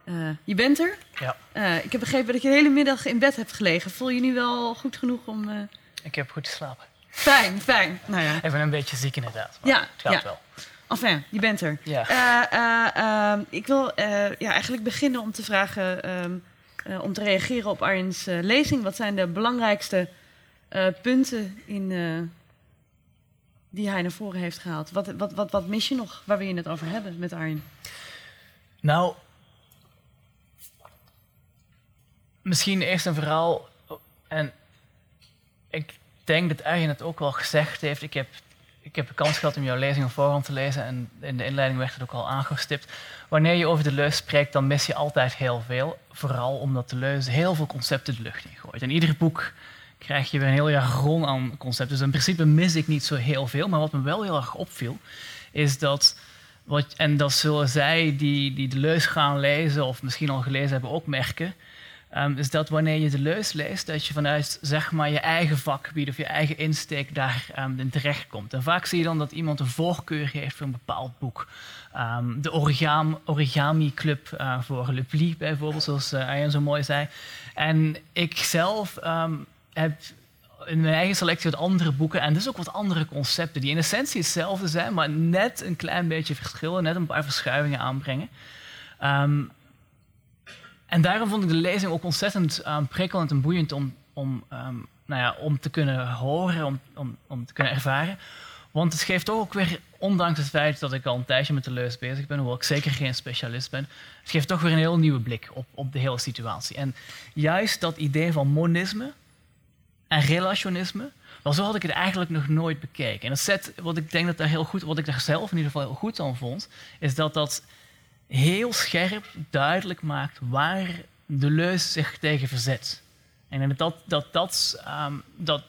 je... je bent er. Ja. ik heb begrepen dat je de hele middag in bed hebt gelegen. Voel je nu wel goed genoeg om... Ik heb goed geslapen. Fijn, fijn. Nou ja. Ik ben een beetje ziek inderdaad. Maar ja, het gaat ja. wel. Enfin, je bent er. Ja. Uh, ik wil ja, eigenlijk beginnen om te vragen, um, om te reageren op Arjen's lezing. Wat zijn de belangrijkste punten in, die hij naar voren heeft gehaald? Wat, wat, wat, wat mis je nog waar we je het over hebben met Arjen? Nou, misschien eerst een verhaal. En ik denk dat Arjen het ook wel gezegd heeft. Ik heb, ik heb de kans gehad om jouw lezing op voorhand te lezen en in de inleiding werd het ook al aangestipt. Wanneer je over de leus spreekt, dan mis je altijd heel veel. Vooral omdat de leus heel veel concepten de lucht in gooit. In ieder boek krijg je weer een heel jargon aan concepten. Dus in principe mis ik niet zo heel veel. Maar wat me wel heel erg opviel, is dat... Wat, en dat zullen zij die, die de leus gaan lezen, of misschien al gelezen hebben, ook merken um, is dat wanneer je de leus leest, dat je vanuit zeg maar, je eigen vakgebied of je eigen insteek daar um, in terechtkomt. En vaak zie je dan dat iemand een voorkeur heeft voor een bepaald boek. Um, de origami, origami Club uh, voor Le Pli bijvoorbeeld, zoals uh, Arjen zo mooi zei. En ik zelf heb in mijn eigen selectie wat andere boeken en dus ook wat andere concepten die in essentie hetzelfde zijn, maar net een klein beetje verschillen, net een paar verschuivingen aanbrengen. En daarom vond ik de lezing ook ontzettend um, prikkelend en boeiend om, om, um, nou ja, om te kunnen horen, om, om, om te kunnen ervaren. Want het geeft toch ook weer, ondanks het feit dat ik al een tijdje met de leus bezig ben, hoewel ik zeker geen specialist ben, het geeft toch weer een heel nieuwe blik op, op de hele situatie. En juist dat idee van monisme en relationisme, wel zo had ik het eigenlijk nog nooit bekeken. En dat zet, wat ik denk dat daar heel goed, wat ik daar zelf in ieder geval heel goed aan vond, is dat dat heel scherp duidelijk maakt waar de leus zich tegen verzet. En dat dat, um, dat,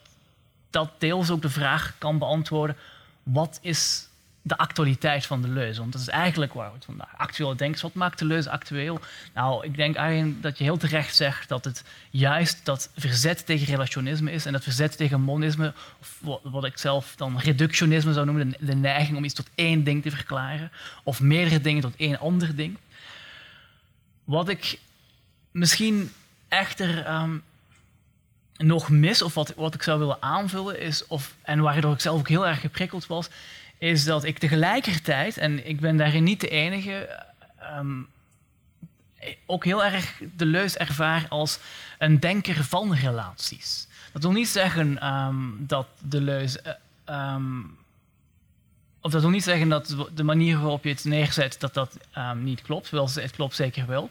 dat deels ook de vraag kan beantwoorden: wat is de actualiteit van de leus. Want dat is eigenlijk waar we het vandaag actueel denken. Wat maakt de leus actueel? Nou, ik denk eigenlijk dat je heel terecht zegt dat het juist dat verzet tegen relationisme is en dat verzet tegen monisme, of wat ik zelf dan reductionisme zou noemen, de neiging om iets tot één ding te verklaren, of meerdere dingen tot één ander ding. Wat ik misschien echter um, nog mis, of wat, wat ik zou willen aanvullen, is, of, en waardoor ik zelf ook heel erg geprikkeld was, is dat ik tegelijkertijd, en ik ben daarin niet de enige, um, ook heel erg de leus ervaar als een denker van relaties. Dat wil niet zeggen um, dat de leus. Um, of dat wil niet zeggen dat de manier waarop je het neerzet, dat dat niet klopt. Wel, het klopt zeker wel.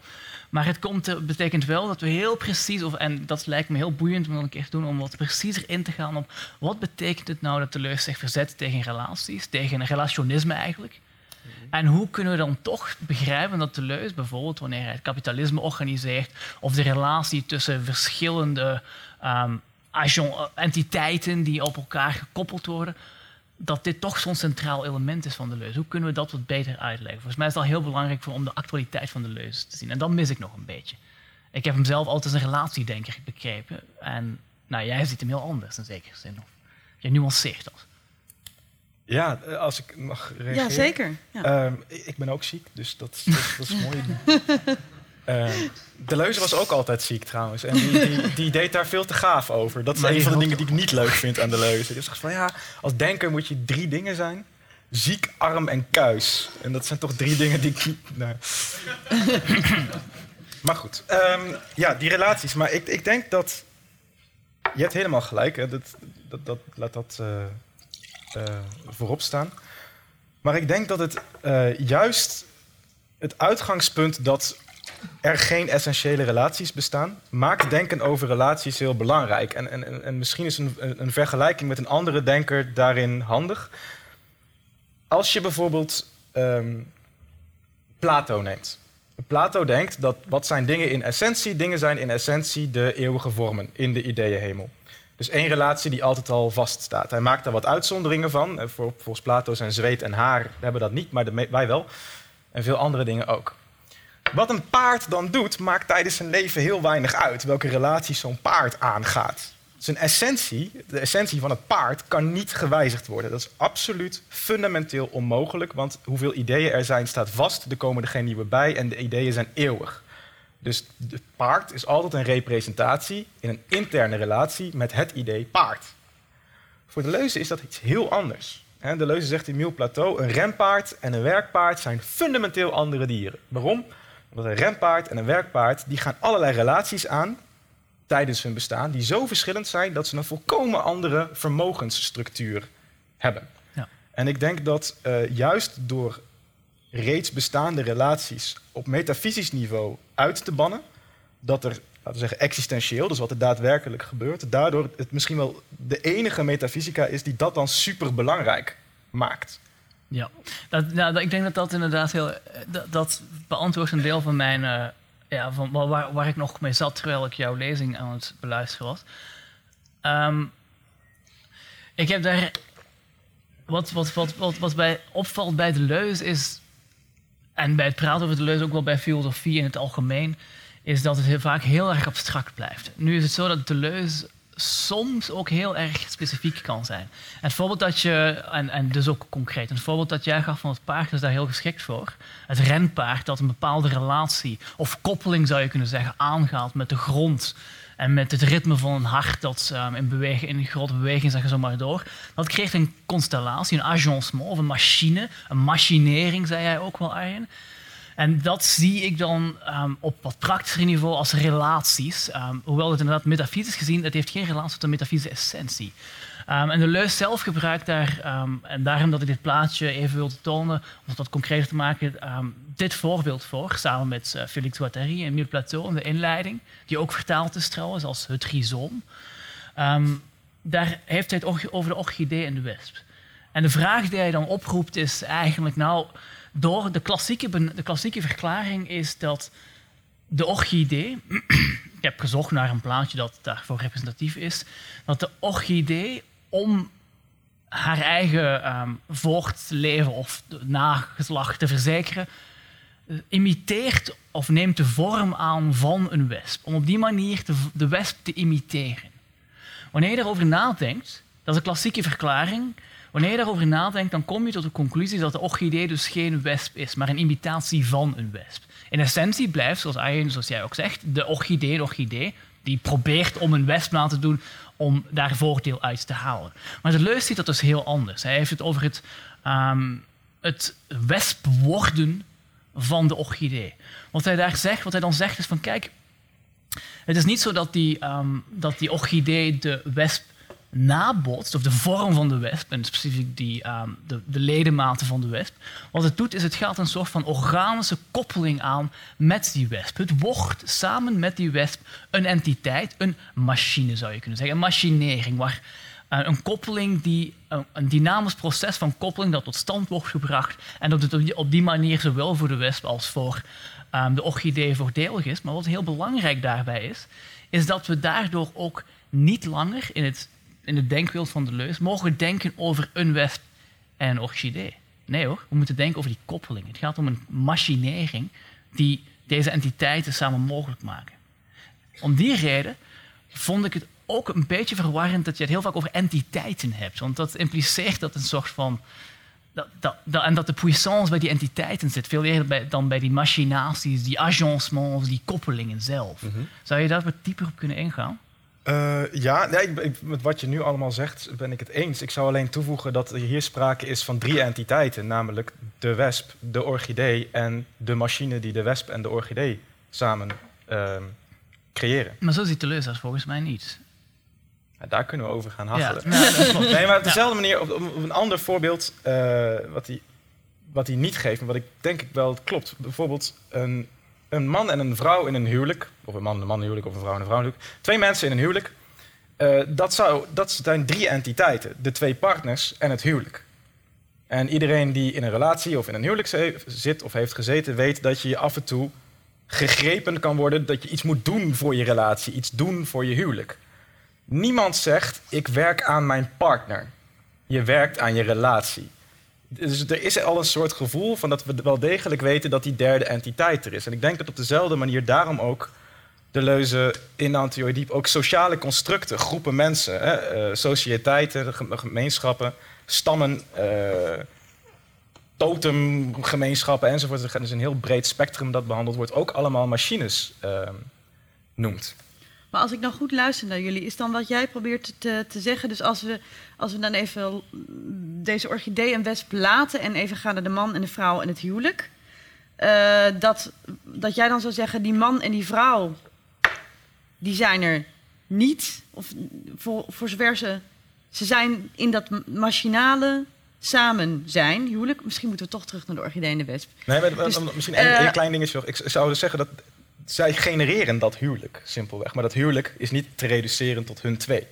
Maar het komt, betekent wel dat we heel precies, of, en dat lijkt me heel boeiend om dat een keer te doen, om wat preciezer in te gaan op wat betekent het nou dat de leus zich verzet tegen relaties, tegen relationisme eigenlijk. En hoe kunnen we dan toch begrijpen dat de leus, bijvoorbeeld wanneer hij het kapitalisme organiseert, of de relatie tussen verschillende um, entiteiten die op elkaar gekoppeld worden, dat dit toch zo'n centraal element is van de leus. Hoe kunnen we dat wat beter uitleggen? Volgens mij is het al heel belangrijk voor, om de actualiteit van de leus te zien. En dat mis ik nog een beetje. Ik heb hem zelf altijd als een relatiedenker begrepen. En nou, jij ziet hem heel anders in zekere zin. Of jij nuanceert dat. Ja, eh, als ik mag reageren. Ja, zeker. Ja. Uh, ik ben ook ziek, dus dat, dat, dat is mooi. Uh, de Leuze was ook altijd ziek trouwens. En die, die, die, deed daar veel te gaaf over. Dat is een van de dingen die ik niet leuk vind aan de Leuze. Die zegt van ja, als denker moet je drie dingen zijn. Ziek, arm en kuis. En dat zijn toch drie dingen die ik niet... Nee. maar goed. Um, ja, die relaties. Maar ik, ik denk dat... Je hebt helemaal gelijk. Hè. Dat, dat, dat, laat dat uh, uh, voorop staan. Maar ik denk dat het uh, juist het uitgangspunt dat er geen essentiële relaties bestaan, maakt denken over relaties heel belangrijk. En, en, en misschien is een, een vergelijking met een andere denker daarin handig. Als je bijvoorbeeld um, Plato neemt. Plato denkt dat wat zijn dingen in essentie? Dingen zijn in essentie de eeuwige vormen in de ideeënhemel. Dus één relatie die altijd al vaststaat. Hij maakt daar wat uitzonderingen van. Eh, volgens Plato zijn zweet en haar hebben dat niet, maar wij wel. En veel andere dingen ook. Wat een paard dan doet, maakt tijdens zijn leven heel weinig uit welke relaties zo'n paard aangaat. Zijn essentie, de essentie van het paard, kan niet gewijzigd worden. Dat is absoluut fundamenteel onmogelijk, want hoeveel ideeën er zijn staat vast, er komen er geen nieuwe bij en de ideeën zijn eeuwig. Dus het paard is altijd een representatie in een interne relatie met het idee paard. Voor de leuze is dat iets heel anders. De leuze zegt Emile Plateau, een rempaard en een werkpaard zijn fundamenteel andere dieren. Waarom? Omdat een rempaard en een werkpaard die gaan allerlei relaties aan tijdens hun bestaan die zo verschillend zijn dat ze een volkomen andere vermogensstructuur hebben. Ja. En ik denk dat uh, juist door reeds bestaande relaties op metafysisch niveau uit te bannen, dat er, laten we zeggen, existentieel, dus wat er daadwerkelijk gebeurt, daardoor het misschien wel de enige metafysica is die dat dan super belangrijk maakt. Ja, dat, ik denk dat dat inderdaad heel. Dat, dat beantwoordt een deel van mijn. Uh, ja, van waar, waar ik nog mee zat terwijl ik jouw lezing aan het beluisteren was. Um, ik heb daar. Wat, wat, wat, wat, wat bij opvalt bij de leus is en bij het praten over de leus, ook wel bij filosofie in het algemeen, is dat het heel vaak heel erg abstract blijft. Nu is het zo dat de leus soms ook heel erg specifiek kan zijn. En het voorbeeld dat je, en, en dus ook concreet, het voorbeeld dat jij gaf van het paard is daar heel geschikt voor. Het renpaard dat een bepaalde relatie of koppeling zou je kunnen zeggen aangaat met de grond en met het ritme van een hart dat um, in, beweging, in grote beweging, zeg je maar door. Dat creëert een constellatie, een agencement of een machine. Een machinering, zei jij ook wel, Arjen. En dat zie ik dan um, op wat praktischer niveau als relaties. Um, hoewel het inderdaad metafysisch gezien, het heeft geen relatie tot de metafysische essentie. Um, en de leus zelf gebruikt daar, en daarom dat ik dit plaatje even wil tonen, om het wat concreter te maken, dit voorbeeld voor, samen met uh, Félix Guattari en Emile Plateau in de inleiding, die ook vertaald is trouwens als het rhizoom. daar heeft hij het over de orchidee en de wesp. En de vraag die hij dan oproept is eigenlijk, nou, door de klassieke, de klassieke verklaring is dat de orchidee, ik heb gezocht naar een plaatje dat daarvoor representatief is, dat de orchidee om haar eigen um, voortleven of nageslacht te verzekeren, uh, imiteert of neemt de vorm aan van een wesp. Om op die manier de wesp te imiteren. Wanneer je daarover nadenkt, dat is een klassieke verklaring, Wanneer je daarover nadenkt, dan kom je tot de conclusie dat de orchidee dus geen wesp is, maar een imitatie van een wesp. In essentie blijft, zoals, Arjen, zoals jij ook zegt, de orchidee de orchidee, die probeert om een wesp na te doen om daar voordeel uit te halen. Maar de leus ziet dat dus heel anders. Hij heeft het over het, um, het wesp worden van de orchidee. Wat hij daar zegt, wat hij dan zegt is van kijk, het is niet zo dat die, um, dat die orchidee de wesp nabotst, of de vorm van de wesp, en specifiek die, um, de, de, ledematen van de wesp, wat het doet is het gaat een soort van organische koppeling aan met die wesp. Het wordt samen met die wesp een entiteit, een machine zou je kunnen zeggen, een machinering, waar uh, een koppeling die, uh, een dynamisch proces van koppeling dat tot stand wordt gebracht en dat het op die, manier zowel voor de wesp als voor um, de orchidee voordelig is. Maar wat heel belangrijk daarbij is, is dat we daardoor ook niet langer in het in het denkbeeld van de leus mogen we denken over een en een orchidee. Nee hoor, we moeten denken over die koppeling. Het gaat om een machinering die deze entiteiten samen mogelijk maken. Om die reden vond ik het ook een beetje verwarrend dat je het heel vaak over entiteiten hebt. Want dat impliceert dat een soort van. Dat, dat, dat, en dat de puissance bij die entiteiten zit, veel eerder bij, dan bij die machinaties, die agencements, die koppelingen zelf. Mhm. Zou je daar wat dieper op kunnen ingaan? Uh, ja, nee, ik, met wat je nu allemaal zegt ben ik het eens. Ik zou alleen toevoegen dat er hier sprake is van drie entiteiten, namelijk de wesp, de orchidee en de machine die de wesp en de orchidee samen uh, creëren. Maar zo ziet de lezer volgens mij niet. Ja, daar kunnen we over gaan hasselen. Ja, nee, maar op dezelfde manier, op, op, een ander voorbeeld uh, wat hij wat niet geeft, maar wat ik denk ik wel klopt. Bijvoorbeeld een een man en een vrouw in een huwelijk, of een man en een man huwelijk, of een vrouw en een vrouw twee mensen in een huwelijk, uh, dat, zou, dat zijn drie entiteiten. De twee partners en het huwelijk. En iedereen die in een relatie of in een huwelijk zit of heeft gezeten, weet dat je af en toe gegrepen kan worden, dat je iets moet doen voor je relatie, iets doen voor je huwelijk. Niemand zegt, ik werk aan mijn partner. Je werkt aan je relatie. Dus er is al een soort gevoel van dat we wel degelijk weten dat die derde entiteit er is. En ik denk dat op dezelfde manier daarom ook de leuze in de ook sociale constructen, groepen mensen, hè, eh, sociëteiten, gemeenschappen, stammen, uh, totemgemeenschappen enzovoort. Er is een heel breed spectrum dat behandeld wordt, ook allemaal machines uh, noemt. Maar als ik nou goed luister naar jullie, is dan wat jij probeert te, te zeggen. Dus als we, als we dan even deze orchidee en wesp laten en even gaan naar de man en de vrouw en het huwelijk. Uh, dat, dat jij dan zou zeggen, die man en die vrouw, die zijn er niet. Of voor, voor zover ze, ze zijn in dat machinale samen zijn, huwelijk. Misschien moeten we toch terug naar de orchidee en de wesp. Nee, maar, dus, misschien een, uh, klein dingetje. Ik zou zeggen dat zij genereren dat huwelijk, simpelweg. Maar dat huwelijk is niet te reduceren tot hun twee.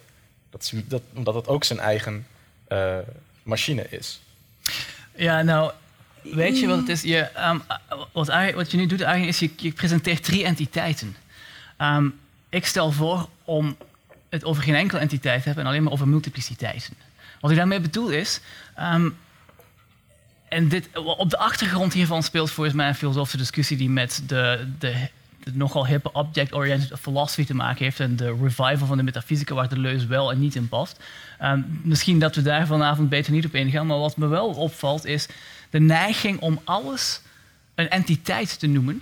Dat, dat, omdat het ook zijn eigen uh, machine is. Ja, nou, weet je wat het is? Je, um, wat, je nu doet eigenlijk is, je, je presenteert drie entiteiten. Um, ik stel voor om het over geen enkele entiteit te hebben en alleen maar over multipliciteiten. Wat ik daarmee bedoel is, um, en dit, op de achtergrond hiervan speelt volgens mij een filosofische discussie die met de, de nogal hippe object-oriented philosophy te maken heeft en de revival van de metafysica waar de leus wel en niet in past. Um, misschien dat we daar vanavond beter niet op ingaan, maar wat me wel opvalt is de neiging om alles een entiteit te noemen,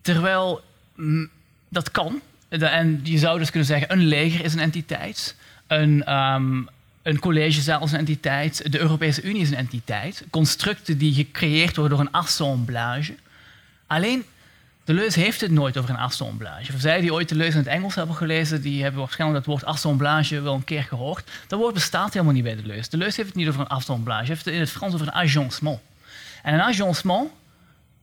terwijl mm, dat kan. En je zou dus kunnen zeggen, een leger is een entiteit, een, um, een collegezaal is een entiteit, de Europese Unie is een entiteit, constructen die gecreëerd worden door een assemblage. Alleen de leus heeft het nooit over een assemblage. Voor zij die ooit de leus in het Engels hebben gelezen, die hebben waarschijnlijk dat woord assemblage wel een keer gehoord. Dat woord bestaat helemaal niet bij de leus. De leus heeft het niet over een assemblage, hij heeft het in het Frans over een agencement. En een agencement,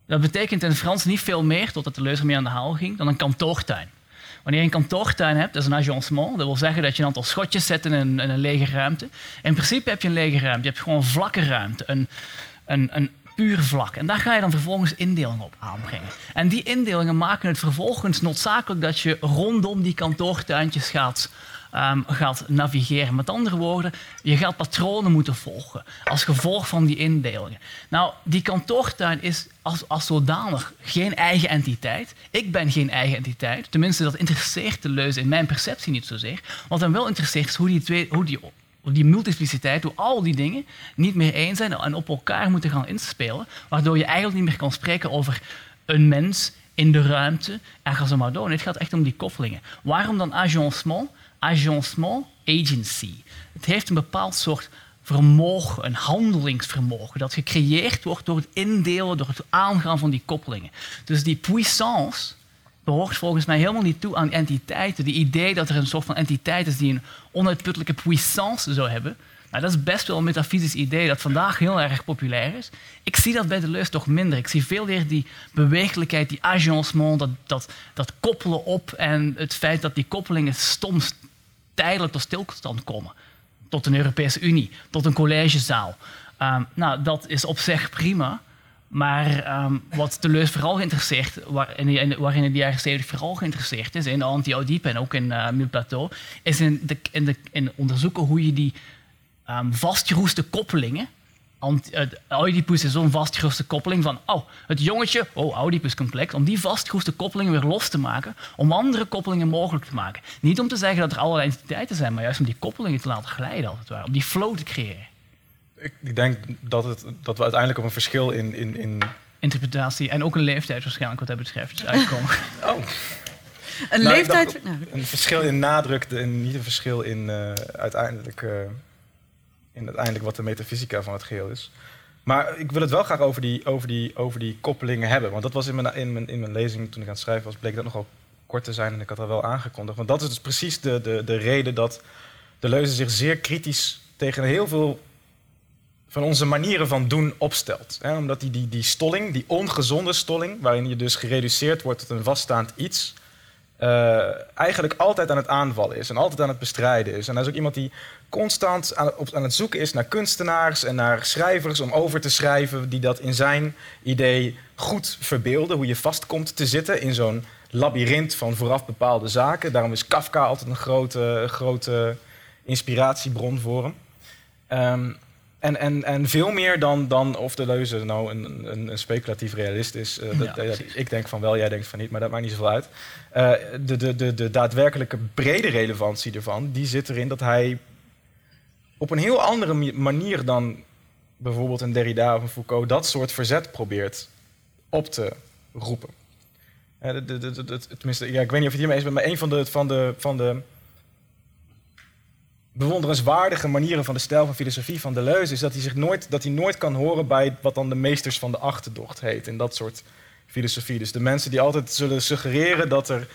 dat betekent in het Frans niet veel meer, totdat de leus ermee aan de haal ging, dan een kantoortuin. Wanneer je een kantoortuin hebt, dat is een agencement. Dat wil zeggen dat je een aantal schotjes zet in een, een lege ruimte. In principe heb je een lege ruimte. Je hebt gewoon een vlakke ruimte. Een, een, een vlak. En daar ga je dan vervolgens indelingen op aanbrengen. En die indelingen maken het vervolgens noodzakelijk dat je rondom die kantoortuintjes gaat, um, gaat navigeren. Met andere woorden, je gaat patronen moeten volgen als gevolg van die indelingen. Nou, die kantoortuin is als, als zodanig geen eigen entiteit. Ik ben geen eigen entiteit. Tenminste, dat interesseert de leus in mijn perceptie niet zozeer. Wat hem wel interesseert is hoe die, twee, hoe die die multipliciteit, hoe al die dingen niet meer één zijn en op elkaar moeten gaan inspelen, waardoor je eigenlijk niet meer kan spreken over een mens in de ruimte en ga zo maar door. het gaat echt om die koppelingen. Waarom dan agencement? Agencement, agency. Het heeft een bepaald soort vermogen, een handelingsvermogen, dat gecreëerd wordt door het indelen, door het aangaan van die koppelingen. Dus die puissance behoort volgens mij helemaal niet toe aan entiteiten. Die idee dat er een soort van entiteit is die een onuitputtelijke puissance zou hebben. Nou, dat is best wel een metafysisch idee dat vandaag heel erg populair is. Ik zie dat bij de leus toch minder. Ik zie veel meer die bewegelijkheid, die agencement, dat, dat, dat koppelen op en het feit dat die koppelingen soms tijdelijk tot stilstand komen. Tot een Europese Unie, tot een collegezaal. Um, nou, dat is op zich prima. Maar um, wat Deleuze vooral geïnteresseerd, waar, in, waarin in de jaren 70 vooral geïnteresseerd is, in anti-Oedipe en ook in uh, Mille Plateau, is in, de, in, de, in onderzoeken hoe je die um, vastgeroeste koppelingen, Oedipus is zo'n vastgeroeste koppeling van, oh, het jongetje, oh, Oedipus complex, om die vastgeroeste koppelingen weer los te maken, om andere koppelingen mogelijk te maken. Niet om te zeggen dat er allerlei entiteiten zijn, maar juist om die koppelingen te laten glijden, als het om die flow te creëren ik, denk dat, het, dat we uiteindelijk op een verschil in, in, in... Interpretatie en ook een leeftijd waarschijnlijk wat dat betreft uitkomen. oh. Een nou, leeftijd... Nou. Een verschil in nadruk en niet een verschil in uh, uiteindelijk... Uh, in uiteindelijk wat de metafysica van het geheel is. Maar ik wil het wel graag over die, over die, over die koppelingen hebben. Want dat was in mijn, in, mijn, in mijn lezing, toen ik aan het schrijven was, bleek dat nogal kort te zijn en ik had dat wel aangekondigd. Want dat is dus precies de, de, de reden dat de leuze zich zeer kritisch tegen heel veel van onze manieren van doen opstelt. Hè? Omdat die, die, die stolling, die ongezonde stolling, waarin je dus gereduceerd wordt tot een vaststaand iets, uh, eigenlijk altijd aan het aanvallen is en altijd aan het bestrijden is. En hij is ook iemand die constant aan, op, aan het zoeken is naar kunstenaars en naar schrijvers om over te schrijven die dat in zijn idee goed verbeelden, hoe je vastkomt te zitten in zo'n labyrint van vooraf bepaalde zaken. Daarom is Kafka altijd een grote, grote inspiratiebron voor hem. Um, En, en, en veel meer dan, dan of de leuze nou een, een, een speculatief realist is. Uh, dat, Ja, ik denk van wel, jij denkt van niet, maar dat maakt niet zoveel uit. Eh, de, de, de, de daadwerkelijke brede relevantie ervan, die zit erin dat hij op een heel andere manier dan bijvoorbeeld een Derrida of een Foucault dat soort verzet probeert op te roepen. Eh, de, de, de, de- de- tenminste, ja, ik weet niet of je het hiermee eens bent, maar een van de, van de, van de bewonderenswaardige manieren van de stijl van filosofie van Deleuze is dat hij zich nooit, dat hij nooit kan horen bij wat dan de meesters van de achterdocht heet. In dat soort filosofie. Dus de mensen die altijd zullen suggereren dat er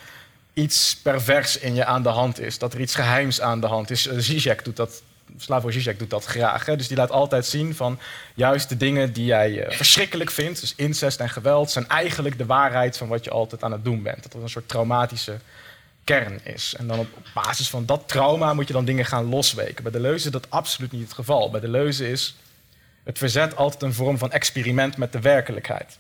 iets pervers in je aan de hand is. Dat er iets geheims aan de hand is. Eh, Zizek doet dat, Slavoj Zizek doet dat graag. Hè? Dus die laat altijd zien van juist de dingen die jij eh, verschrikkelijk vindt, dus incest en geweld, zijn eigenlijk de waarheid van wat je altijd aan het doen bent. Dat er een soort traumatische kern is. En dan op basis van dat trauma moet je dan dingen gaan losweken. Bij Deleuze is dat absoluut niet het geval. Bij Deleuze is het verzet altijd een vorm van experiment met de werkelijkheid.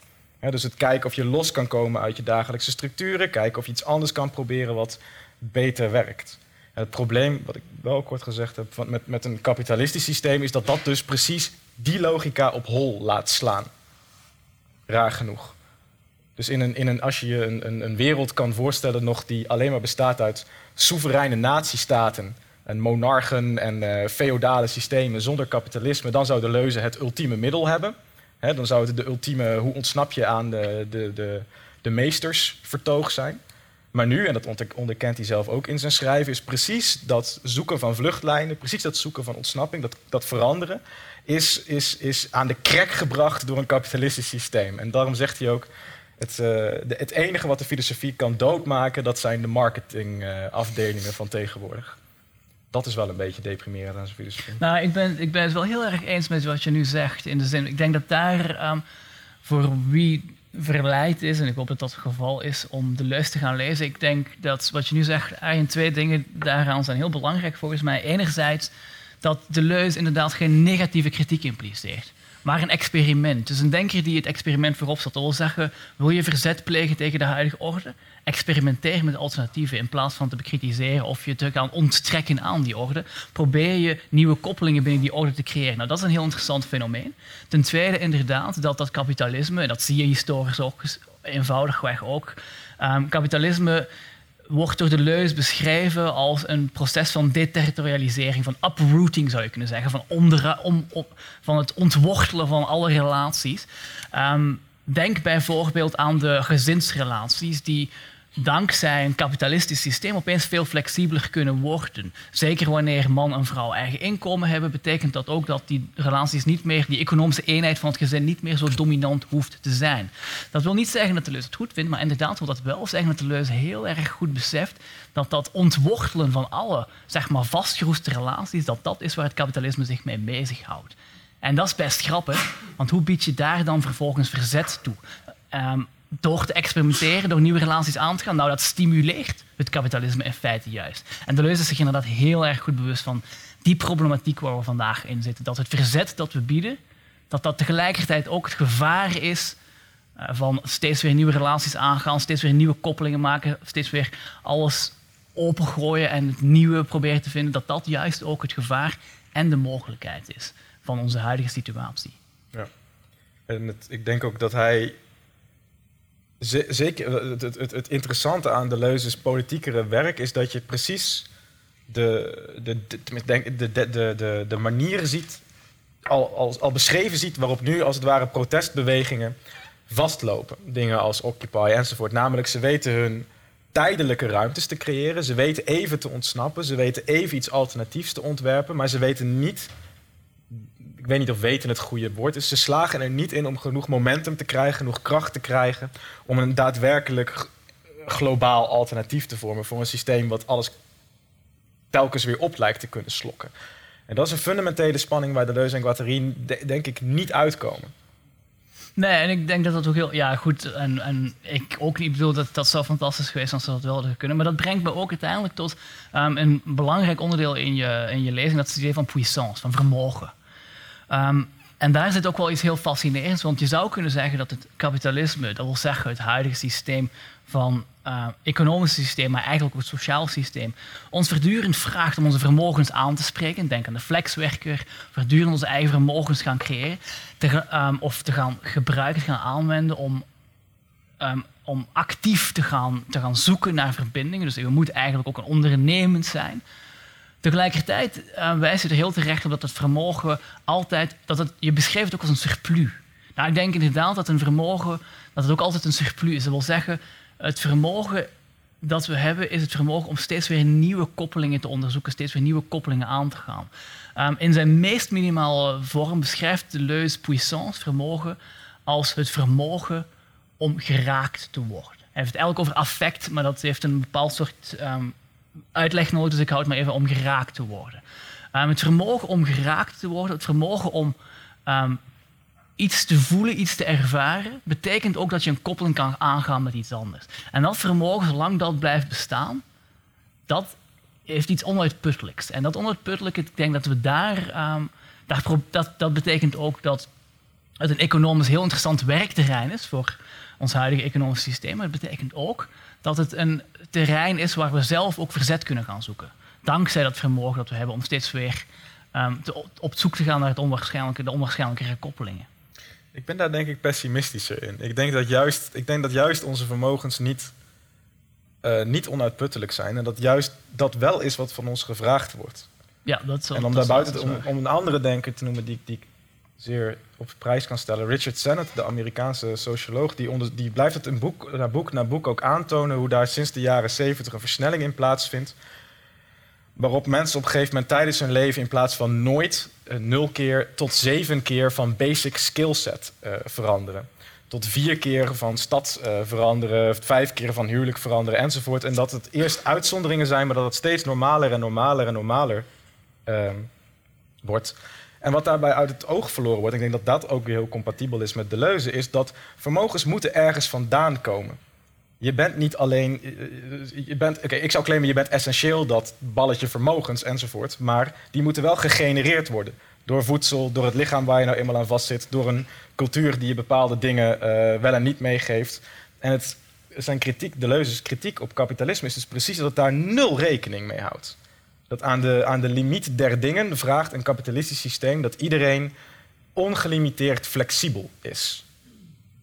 Dus het kijken of je los kan komen uit je dagelijkse structuren, kijken of je iets anders kan proberen wat beter werkt. Het probleem, wat ik wel kort gezegd heb, met, met een kapitalistisch systeem, is dat dat dus precies die logica op hol laat slaan. Raar genoeg. Dus in een, in een, als je je een, een, een wereld kan voorstellen nog die alleen maar bestaat uit soevereine natiestaten en monarchen en eh, feodale systemen zonder kapitalisme, dan zou de leuze het ultieme middel hebben. Dan zou het de ultieme hoe ontsnap je aan de, de, de, de meestersvertoog zijn. Maar nu, en dat onderkent hij zelf ook in zijn schrijven, is precies dat zoeken van vluchtlijnen, precies dat zoeken van ontsnapping, dat, dat veranderen, is, is, is aan de krek gebracht door een kapitalistisch systeem. En daarom zegt hij ook, het, eh, het enige wat de filosofie kan doodmaken, dat zijn de marketingafdelingen van tegenwoordig. Dat is wel een beetje deprimerend aan zijn filosofie. Nou, ik ben, ik ben het wel heel erg eens met wat je nu zegt. In de zin, ik denk dat daar ehm, voor wie verleid is, en ik hoop dat dat het geval is, om de luis te gaan lezen. Ik denk dat wat je nu zegt, eigenlijk twee dingen daaraan zijn heel belangrijk volgens mij. Enerzijds dat de leus inderdaad geen negatieve kritiek impliceert. Maar een experiment. Dus een denker die het experiment voorop zet. Dat wil zeggen, wil je verzet plegen tegen de huidige orde? Experimenteer met alternatieven in plaats van te bekritiseren of je te gaan onttrekken aan die orde. Probeer je nieuwe koppelingen binnen die orde te creëren. Nou, dat is een heel interessant fenomeen. Ten tweede, inderdaad, dat dat kapitalisme, en dat zie je historisch ook eenvoudigweg ook. ehm, kapitalisme wordt door de leus beschreven als een proces van deterritorialisering, van uprooting zou je kunnen zeggen, van, onder, om, van het ontwortelen van alle relaties. Ehm, denk bijvoorbeeld aan de gezinsrelaties die dankzij een kapitalistisch systeem opeens veel flexibeler kunnen worden. Zeker wanneer man en vrouw eigen inkomen hebben, betekent dat ook dat die relaties niet meer, die economische eenheid van het gezin niet meer zo dominant hoeft te zijn. Dat wil niet zeggen dat de leus het goed vindt, maar inderdaad wil dat wel zeggen dat de leus heel erg goed beseft dat dat ontwortelen van alle zeg maar, vastgeroeste relaties, dat dat is waar het kapitalisme zich mee bezighoudt. En dat is best grappig, want hoe bied je daar dan vervolgens verzet toe? Ehm, door te experimenteren, door nieuwe relaties aan te gaan, nou, dat stimuleert het kapitalisme in feite juist. En Deleuze is zich inderdaad heel erg goed bewust van die problematiek waar we vandaag in zitten. Dat het verzet dat we bieden, dat dat tegelijkertijd ook het gevaar is eh, van steeds weer nieuwe relaties aangaan, steeds weer nieuwe koppelingen maken, steeds weer alles opengooien en het nieuwe proberen te vinden, dat dat juist ook het gevaar en de mogelijkheid is van onze huidige situatie. En het- ik denk ook dat hij. Ze- zeker, het, het, interessante aan Deleuze's politiekere werk is dat je precies de, de, de, de, de, de, de, de manieren ziet, al, al, al beschreven ziet, waarop nu als het ware protestbewegingen vastlopen. Dingen als Occupy enzovoort. Namelijk, ze weten hun tijdelijke ruimtes te creëren. Ze weten even te ontsnappen. Ze weten even iets alternatiefs te ontwerpen. Maar ze weten niet ik weet niet of weten het goede woord is. Ze slagen er niet in om genoeg momentum te krijgen, genoeg kracht te krijgen. om een daadwerkelijk globaal alternatief te vormen voor een systeem wat alles telkens weer op lijkt te kunnen slokken. En dat is een fundamentele spanning waar Deleuze en Guattari de- denk ik niet uitkomen. Nee, en ik denk dat dat ook heel... Ja, goed, en, en ik ook niet bedoel dat dat zou fantastisch geweest als ze dat wel kunnen. Maar dat brengt me ook uiteindelijk tot ehm, een belangrijk onderdeel in je, in je lezing. Dat is het idee van puissance, van vermogen. Ehm, en daar zit ook wel iets heel fascinerends, want je zou kunnen zeggen dat het kapitalisme, dat wil zeggen het huidige systeem van uh, economisch systeem, maar eigenlijk ook het sociaal systeem, ons voortdurend vraagt om onze vermogens aan te spreken. Denk aan de flexwerker, voortdurend onze eigen vermogens gaan creëren te, um, of te gaan gebruiken, gaan aanwenden om, um, om actief te gaan, te gaan zoeken naar verbindingen. Dus we moeten eigenlijk ook een ondernemend zijn. Tegelijkertijd wijst je er heel terecht op dat het vermogen altijd, dat het, je beschreef het ook als een surplus. Nou, ik denk inderdaad dat een vermogen, dat het ook altijd een surplus is. Dat wil zeggen, het vermogen dat we hebben, is het vermogen om steeds weer nieuwe koppelingen te onderzoeken, steeds weer nieuwe koppelingen aan te gaan. Um, in zijn meest minimale vorm beschrijft Deleuze puissance, vermogen, als het vermogen om geraakt te worden. Hij heeft het eigenlijk over affect, maar dat heeft een bepaald soort um, uitleg nodig, dus ik houd maar even om geraakt te worden. Um, het vermogen om geraakt te worden, het vermogen om iets te voelen, iets te ervaren, betekent ook dat je een koppeling kan aangaan met iets anders. En dat vermogen, zolang dat blijft bestaan, dat heeft iets onuitputtelijks. En dat onuitputtelijke, ik denk dat we daar, daar dat, dat betekent ook dat het een economisch heel interessant werkterrein is voor ons huidige economisch systeem. Maar het betekent ook dat het een terrein is waar we zelf ook verzet kunnen gaan zoeken. Dankzij dat vermogen dat we hebben om steeds weer um, te, op zoek te gaan naar het onwaarschijnlijke, de onwaarschijnlijke koppelingen. Ik ben daar denk ik pessimistischer in. Ik denk dat juist, ik denk dat juist onze vermogens niet, uh, niet onuitputtelijk zijn. En dat juist dat wel is wat van ons gevraagd wordt. Ja, dat En om daarbuiten, om, om een andere denker te noemen die, die ik zeer op prijs kan stellen. Richard Sennett, de Amerikaanse socioloog, die, onder, die blijft het in boek, na boek na boek ook aantonen hoe daar sinds de jaren zeventig een versnelling in plaatsvindt waarop mensen op een gegeven moment tijdens hun leven in plaats van nooit uh, nul keer tot zeven keer van basic skillset uh, veranderen. Tot vier keer van stad uh, veranderen, vijf keer van huwelijk veranderen enzovoort. En dat het eerst uitzonderingen zijn, maar dat het steeds normaler en normaler en normaler ehm, wordt. En wat daarbij uit het oog verloren wordt, ik denk dat dat ook weer heel compatibel is met de leuze, is dat vermogens moeten ergens vandaan komen je bent niet alleen. Je bent, Oké, ik zou claimen, je bent essentieel dat balletje vermogens enzovoort. Maar die moeten wel gegenereerd worden. Door voedsel, door het lichaam waar je nou eenmaal aan vastzit. Door een cultuur die je bepaalde dingen uh, wel en niet meegeeft. En het, zijn kritiek, de Deleuze's kritiek op kapitalisme is dus precies dat het daar nul rekening mee houdt. Dat aan de, aan de limiet der dingen vraagt een kapitalistisch systeem dat iedereen ongelimiteerd flexibel is.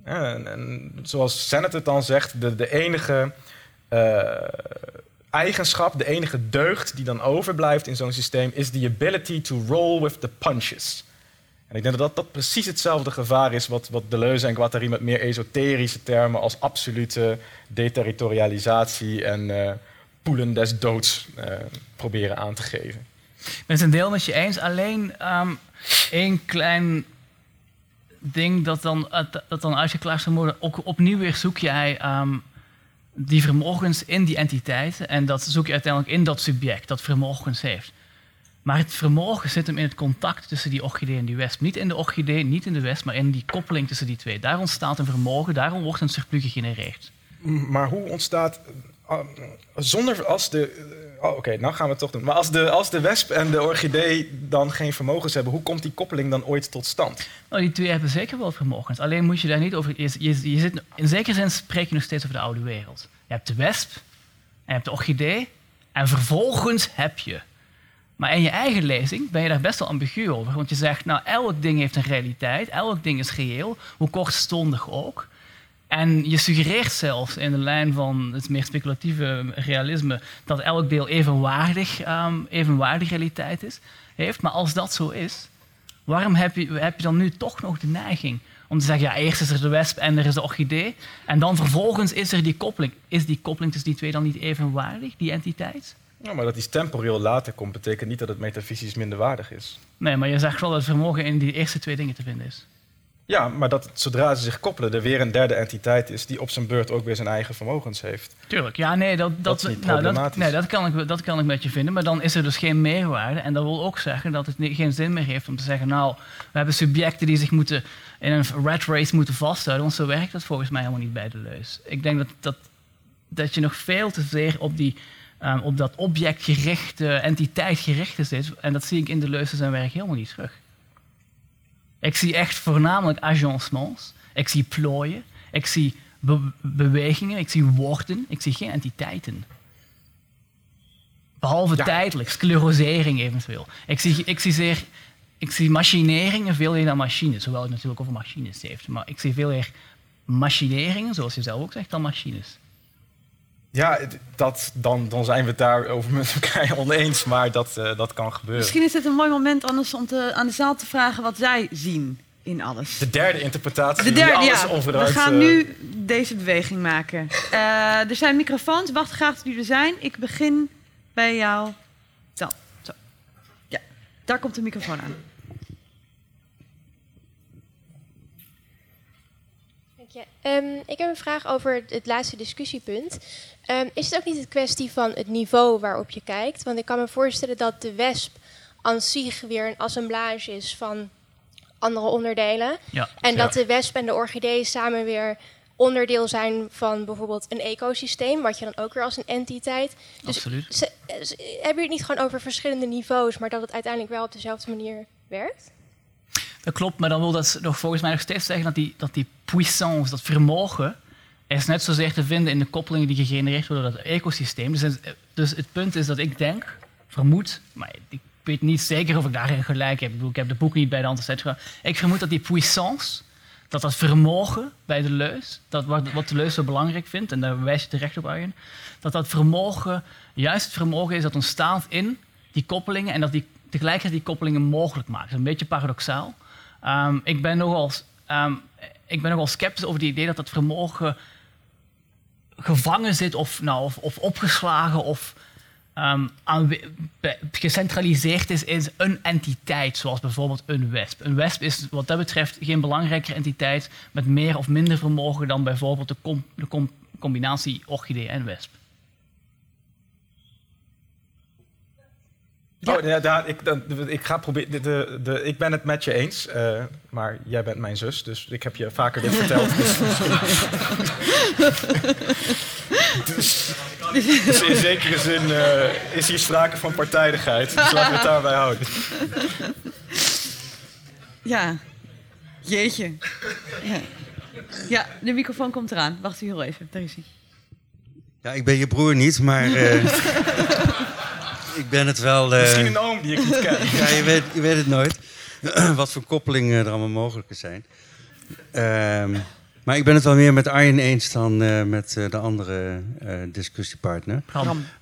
En, zoals Sennett het dan zegt, de, de enige uh, eigenschap, de enige deugd die dan overblijft in zo'n systeem is the ability to roll with the punches. En ik denk dat dat, precies hetzelfde gevaar is wat, wat Deleuze en Guattari met meer esoterische termen als absolute deterritorialisatie en uh, poelen des doods uh, proberen aan te geven. Ik ben het een deel met je eens, alleen um, één klein ding dat dan, dat dan uitgeklaard zou worden. Ook opnieuw weer zoek jij um, die vermogens in die entiteiten. En dat zoek je uiteindelijk in dat subject dat vermogens heeft. Maar het vermogen zit hem in het contact tussen die orchidee en die wesp. Niet in de orchidee, niet in de wesp, maar in die koppeling tussen die twee. Daar ontstaat een vermogen, daarom wordt een surplus gegenereerd. Maar hoe ontstaat zonder als de oh, oké, nou gaan we toch doen. Maar als de, als de wesp en de orchidee dan geen vermogens hebben, hoe komt die koppeling dan ooit tot stand? Nou, die twee hebben zeker wel vermogens. Alleen moet je daar niet over. Je, je, je zit, in zekere zin spreek je nog steeds over de oude wereld. Je hebt de wesp, en je hebt de orchidee, en vervolgens heb je. Maar in je eigen lezing ben je daar best wel ambigu over. Want je zegt, nou, elk ding heeft een realiteit, elk ding is reëel, hoe kortstondig ook. En je suggereert zelfs in de lijn van het meer speculatieve realisme dat elk deel evenwaardig, um, evenwaardig realiteit is, heeft. Maar als dat zo is, waarom heb je, heb je dan nu toch nog de neiging om te zeggen, ja, eerst is er de wesp en er is de orchidee, en dan vervolgens is er die koppeling. Is die koppeling tussen die twee dan niet evenwaardig, die entiteit? Ja, maar dat iets temporeel later komt, betekent niet dat het metafysisch minder waardig is. Nee, maar je zegt wel dat het vermogen in die eerste twee dingen te vinden is. Ja, maar dat zodra ze zich koppelen, er weer een derde entiteit is die op zijn beurt ook weer zijn eigen vermogens heeft. Tuurlijk, ja, nee, dat, dat, dat nou, dat, nee, dat, kan ik, dat kan ik met je vinden. Maar dan is er dus geen meerwaarde. En dat wil ook zeggen dat het geen zin meer heeft om te zeggen: Nou, we hebben subjecten die zich moeten in een rat race moeten vasthouden. Want zo werkt dat volgens mij helemaal niet bij de leus. Ik denk dat, dat, dat je nog veel te zeer op, die, um, op dat objectgerichte, entiteitgerichte zit. En dat zie ik in de leus zijn werk helemaal niet terug. Ik zie echt voornamelijk agencements. Ik zie plooien. Ik zie bewegingen. Ik zie woorden. Ik zie geen entiteiten. Behalve tijdelijk, sclerosering eventueel. Ik zie, ik zie zeer ik zie machineringen veel meer dan machines, hoewel het natuurlijk over machines heeft. Maar ik zie veel meer machineringen, zoals je zelf ook zegt, dan machines. Ja, dat, dan, dan zijn we het daarover met elkaar oneens, maar dat, uh, dat kan gebeuren. Misschien is het een mooi moment anders om te, aan de zaal te vragen wat zij zien in alles. De derde interpretatie. De derde, alles ja. We gaan nu deze beweging maken. Uh, er zijn microfoons. Wacht graag tot die er zijn. Ik begin bij jou. Zo. Zo. Ja, daar komt de microfoon aan. Um, ik heb een vraag over het laatste discussiepunt. Um, is het ook niet een kwestie van het niveau waarop je kijkt? Want ik kan me voorstellen dat de wesp aan zich weer een assemblage is van andere onderdelen. Ja, en dat de wesp en de orchidee samen weer onderdeel zijn van bijvoorbeeld een ecosysteem, wat je dan ook weer als een entiteit. Dus Absoluut. Ze, hebben je het niet gewoon over verschillende niveaus, maar dat het uiteindelijk wel op dezelfde manier werkt? Dat klopt, maar dan wil dat nog volgens mij nog steeds zeggen dat die, dat die puissance, dat vermogen, is net zozeer te vinden in de koppelingen die gegenereerd worden door dat ecosysteem. Dus, dus het punt is dat ik denk, vermoed, maar ik weet niet zeker of ik daarin gelijk heb. Ik, bedoel, ik heb de boek niet bij de hand gezet. Ik vermoed dat die puissance, dat dat vermogen bij de leus, dat wat, de leus zo belangrijk vindt, en daar wijs je terecht op Arjen, dat dat vermogen juist het vermogen is dat ontstaat in die koppelingen en dat die tegelijkertijd die koppelingen mogelijk maakt. Dat is een beetje paradoxaal. Ehm, ik, ben nogal, um, ik ben nogal sceptisch over het idee dat dat vermogen gevangen zit of, nou, of, of opgeslagen of um, gecentraliseerd is in een entiteit, zoals bijvoorbeeld een wesp. Een wesp is wat dat betreft geen belangrijkere entiteit met meer of minder vermogen dan bijvoorbeeld de, de combinatie orchidee en wesp. Oh, ja, daar, ik, dan, ik, ga proberen, de, de, de, ik ben het met je eens, uh, maar jij bent mijn zus, dus ik heb je vaker dit verteld. dus, dus, in zekere zin uh, is hier sprake van partijdigheid. Dus laten we het daarbij houden. Ja, jeetje. Ja. ja, de microfoon komt eraan. Wacht heel even, daar is hij. Ja, ik ben je broer niet, maar... Uh, ik ben het wel... Uh... Misschien een oom die ik niet ken. ja, je weet, je weet het nooit. Wat voor koppelingen er allemaal mogelijk zijn. Uh, maar ik ben het wel meer met Arjen eens dan uh, met uh, de andere discussiepartner.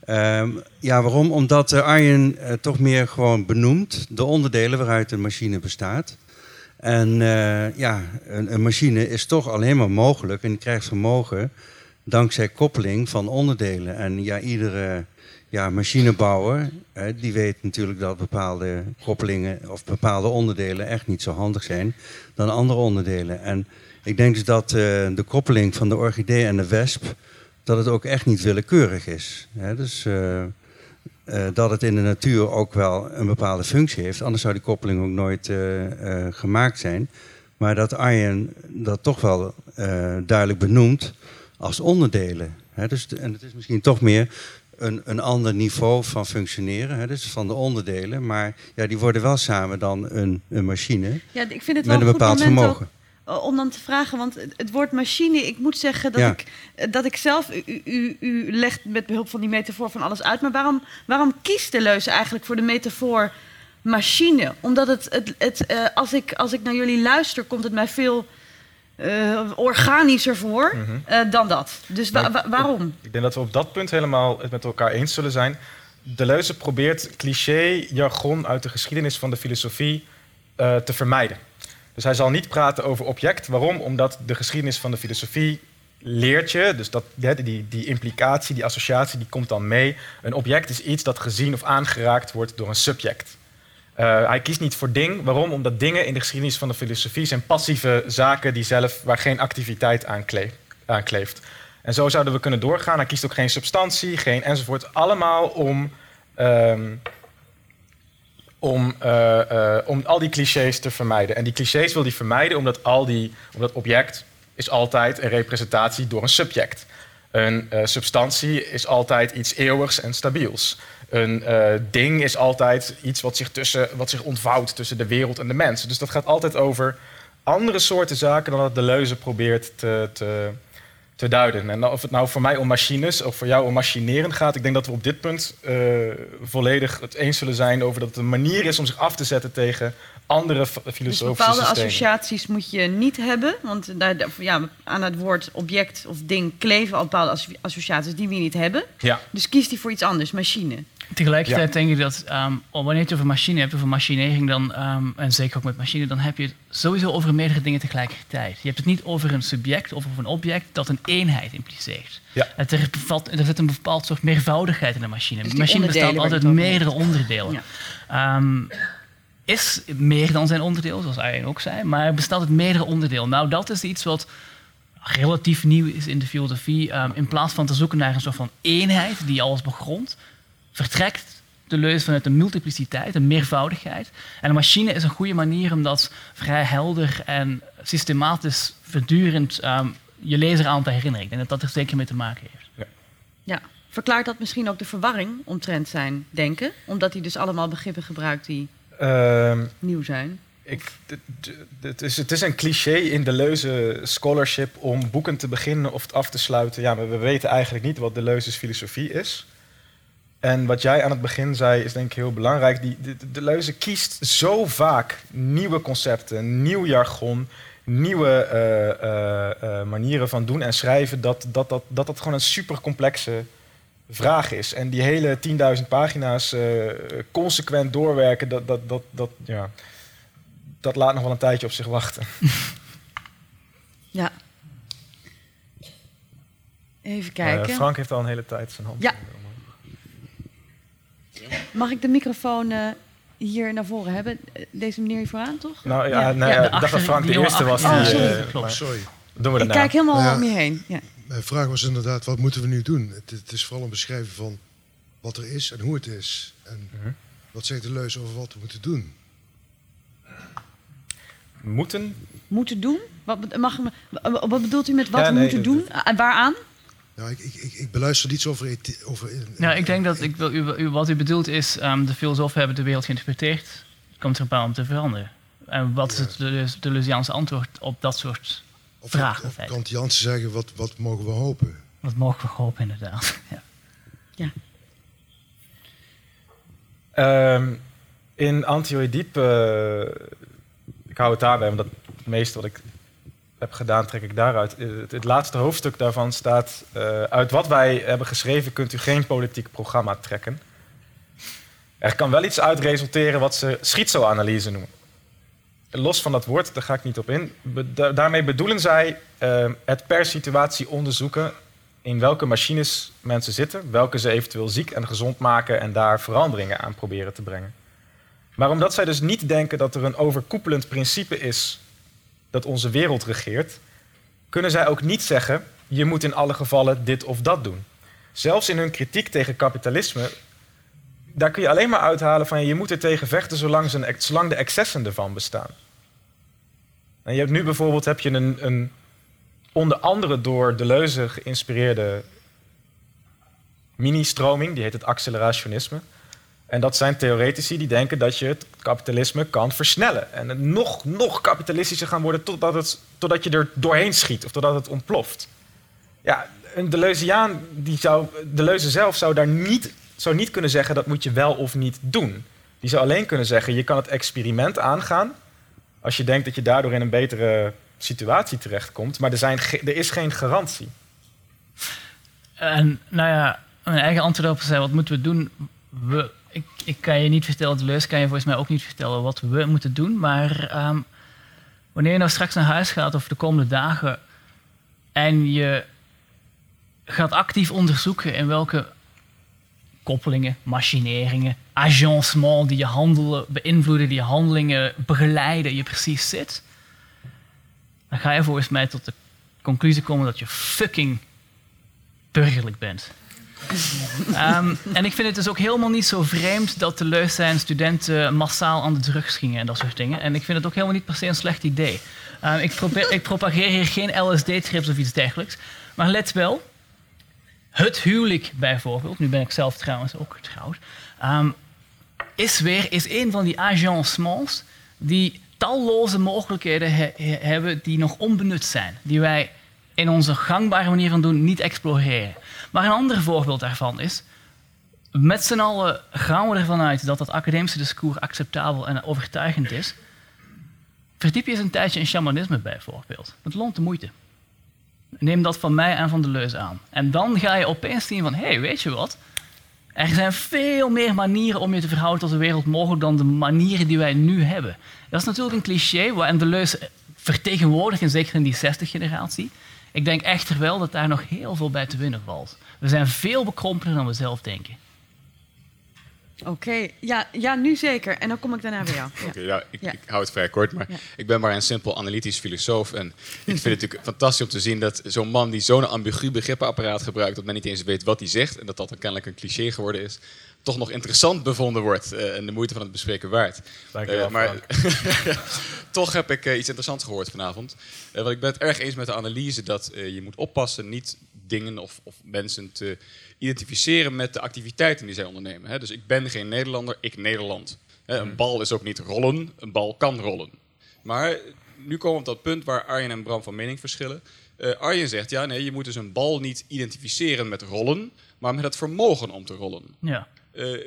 Ehm, ja, waarom? Omdat Arjen toch meer gewoon benoemt de onderdelen waaruit een machine bestaat. En ja, een, een, machine is toch alleen maar mogelijk en die krijgt vermogen dankzij koppeling van onderdelen. En ja, iedere ja, machinebouwer, hè, die weet natuurlijk dat bepaalde koppelingen of bepaalde onderdelen echt niet zo handig zijn dan andere onderdelen. En ik denk dus dat uh, de koppeling van de orchidee en de wesp, dat het ook echt niet willekeurig is. Hè. Dus uh, uh, dat het in de natuur ook wel een bepaalde functie heeft, anders zou die koppeling ook nooit gemaakt zijn. Maar dat Arjen dat toch wel duidelijk benoemt als onderdelen. Dus, en het is misschien toch meer een, een ander niveau van functioneren, hè, dus van de onderdelen. Maar ja, die worden wel samen dan een, een machine ja, ik vind het wel met een bepaald vermogen. Eh, om dan te vragen, want het woord machine, ik moet zeggen dat, ik, eh, dat ik zelf, u, u, u legt met behulp van die metafoor van alles uit, maar waarom, waarom kiest de leuze eigenlijk voor de metafoor machine? Omdat het, het, het uh, als, ik, als ik naar jullie luister, komt het mij veel uh, organischer voor uh, dan dat. Dus wa wa waarom? Ik denk dat we op dat punt helemaal het met elkaar eens zullen zijn. Deleuze probeert cliché-jargon uit de geschiedenis van de filosofie uh, te vermijden. Dus hij zal niet praten over object. Waarom? Omdat de geschiedenis van de filosofie leert je, dus dat, die, die implicatie, die associatie, die komt dan mee. Een object is iets dat gezien of aangeraakt wordt door een subject. Uh, hij kiest niet voor ding. Waarom? Omdat dingen in de geschiedenis van de filosofie zijn passieve zaken die zelf, waar geen activiteit aan, kleeft. En zo zouden we kunnen doorgaan. Hij kiest ook geen substantie, geen enzovoort. Allemaal om, um, om, uh, uh, om al die clichés te vermijden. En die clichés wil hij vermijden omdat, al die, omdat object is altijd een representatie door een subject. Een substantie is altijd iets eeuwigs en stabiels. Een uh, ding is altijd iets wat zich, tussen, wat zich ontvouwt tussen de wereld en de mens. Dus dat gaat altijd over andere soorten zaken dan dat de leuze probeert te, te, te duiden. En of het nou voor mij om machines of voor jou om machineren gaat, ik denk dat we op dit punt uh, volledig het eens zullen zijn over dat het een manier is om zich af te zetten tegen andere filosofische dus bepaalde systemen. associaties moet je niet hebben, want ja, aan het woord object of ding kleven al bepaalde associaties die we niet hebben. Ja. Dus kies die voor iets anders, machine. Tegelijkertijd denk ik dat um, wanneer je het over machine hebt, over machinering, dan, um, en zeker ook met machine, dan heb je het sowieso over meerdere dingen tegelijkertijd. Je hebt het niet over een subject of over een object dat een eenheid impliceert. Ja. Het er, bevat, er zit een bepaald soort meervoudigheid in de machine. Dus de machine bestaat altijd uit meerdere onderdelen. Ja. Um, is meer dan zijn onderdeel, zoals Arjen ook zei, maar bestaat uit meerdere onderdelen. Nou, dat is iets wat relatief nieuw is in de filosofie. in plaats van te zoeken naar een soort van eenheid die alles begrondt, vertrekt de leus vanuit een multipliciteit, een meervoudigheid. En een machine is een goede manier om dat vrij helder en systematisch voortdurend um, je lezer aan te herinneren. Ik denk dat dat er zeker mee te maken heeft. Ja. ja. Verklaart dat misschien ook de verwarring omtrent zijn denken? Omdat hij dus allemaal begrippen gebruikt die uh, nieuw zijn? Ik, het, is, het is een cliché in de leuze scholarship om boeken te beginnen of af te sluiten. Ja, maar we weten eigenlijk niet wat de leuze filosofie is. En wat jij aan het begin zei, is denk ik heel belangrijk. Die, de, de Leuze kiest zo vaak nieuwe concepten, nieuw jargon, nieuwe uh, uh, manieren van doen en schrijven, dat dat, dat, dat, dat gewoon een super complexe vraag is. En die hele 10.000 pagina's consequent doorwerken, dat, dat, dat, dat, ja, dat laat nog wel een tijdje op zich wachten. Ja. Even kijken. Frank heeft al een hele tijd zijn hand. Ja. Mag ik de microfoon uh, hier naar voren hebben? Deze meneer hier vooraan, toch? Nou ja, ja. Nee, ja ik dacht dat Frank de eerste was. Oh, sorry. Uh, sorry. Doen we ik kijk helemaal nou, om je heen. Ja. Mijn vraag was inderdaad, wat moeten we nu doen? Het, het, is vooral een beschrijven van wat er is en hoe het is. En uh -huh. wat zegt de leus over wat we moeten doen? Moeten? Moeten doen? Wat, mag, wat bedoelt u met wat we nee, moeten doen? En waaraan? Nou, ik, ik, ik beluister niets over. over nou, ik denk dat ik wil, u, u, wat u bedoelt is: um, de filosofen hebben de wereld geïnterpreteerd. Het komt er een paar om te veranderen. En wat ja. is het de, de Lusiaanse antwoord op dat soort of, vragen? Of Kantiaanse zeggen: wat, wat mogen we hopen? Wat mogen we hopen, inderdaad. ja. ja. Um, in Antioediep, uh, ik hou het daarbij, want dat het meeste wat ik heb gedaan, trek ik daaruit. Het, het laatste hoofdstuk daarvan staat... Uh, uit wat wij hebben geschreven kunt u geen politiek programma trekken. Er kan wel iets uit resulteren wat ze schizoanalyse noemen. Los van dat woord, daar ga ik niet op in. Daarmee bedoelen zij uh, het per situatie onderzoeken... in welke machines mensen zitten... welke ze eventueel ziek en gezond maken... en daar veranderingen aan proberen te brengen. Maar omdat zij dus niet denken dat er een overkoepelend principe is dat onze wereld regeert, kunnen zij ook niet zeggen: je moet in alle gevallen dit of dat doen. Zelfs in hun kritiek tegen kapitalisme, daar kun je alleen maar uithalen van je moet er tegen vechten zolang, zolang de excessen ervan bestaan. En je hebt nu bijvoorbeeld heb je een, een onder andere door Deleuze geïnspireerde mini-stroming, die heet het accelerationisme. En dat zijn theoretici die denken dat je het kapitalisme kan versnellen. En het nog, nog kapitalistischer gaan worden totdat, het, totdat je er doorheen schiet of totdat het ontploft. Ja, een Deleuziaan, die zou, Deleuze zelf zou daar niet, zou niet kunnen zeggen dat moet je wel of niet doen. Die zou alleen kunnen zeggen, je kan het experiment aangaan als je denkt dat je daardoor in een betere situatie terechtkomt. Maar er, zijn er is geen garantie. En nou ja, mijn eigen antwoord op zijn, wat moeten we doen? We ik, ik kan je niet vertellen, de leus kan je volgens mij ook niet vertellen wat we moeten doen. Maar um, wanneer je nou straks naar huis gaat of de komende dagen en je gaat actief onderzoeken in welke koppelingen, machineringen, agencement die je handelen beïnvloeden, die je handelingen begeleiden, je precies zit, dan ga je volgens mij tot de conclusie komen dat je fucking burgerlijk bent. Um, en ik vind het dus ook helemaal niet zo vreemd dat de leus zijn studenten massaal aan de drugs gingen en dat soort dingen. En ik vind het ook helemaal niet per se een slecht idee. Um, ik, probeer, ik propageer hier geen LSD-trips of iets dergelijks. Maar let wel, het huwelijk bijvoorbeeld, nu ben ik zelf trouwens ook getrouwd, ehm, is weer is een van die agencements die talloze mogelijkheden hebben die nog onbenut zijn, die wij in onze gangbare manier van doen niet exploreren. Maar een ander voorbeeld daarvan is, met z'n allen gaan we ervan uit dat het academische discours acceptabel en overtuigend is. Verdiep je eens een tijdje in shamanisme bijvoorbeeld. Het loont de moeite. Neem dat van mij en van de leus aan. En dan ga je opeens zien van, hé, hey, weet je wat? Er zijn veel meer manieren om je te verhouden tot de wereld mogelijk dan de manieren die wij nu hebben. Dat is natuurlijk een cliché, en de leus vertegenwoordigt, en zeker in die 60-generatie. Ik denk echter wel dat daar nog heel veel bij te winnen valt. We zijn veel bekrompener dan we zelf denken. Oké, ja, ja, nu zeker. En dan kom ik daarna bij jou. Ja. ja, ik, ik, hou het vrij kort, maar ik ben maar een simpel analytisch filosoof. En ik vind het natuurlijk fantastisch om te zien dat zo'n man die zo'n ambigu begrippenapparaat gebruikt, dat men niet eens weet wat hij zegt en dat dat dan kennelijk een cliché geworden is, toch nog interessant bevonden wordt uh, en de moeite van het bespreken waard. Uh, maar toch heb ik uh, iets interessants gehoord vanavond. want ik ben het erg eens met de analyse dat je moet oppassen niet dingen of, of mensen te identificeren met de activiteiten die zij ondernemen. Dus ik ben geen Nederlander, ik Nederland. Een mhm. bal is ook niet rollen, een bal kan rollen. Maar nu komen we op dat punt waar Arjen en Bram van mening verschillen. Uh, Arjen zegt, ja nee, je moet dus een bal niet identificeren met rollen, maar met het vermogen om te rollen. Ja. Uh,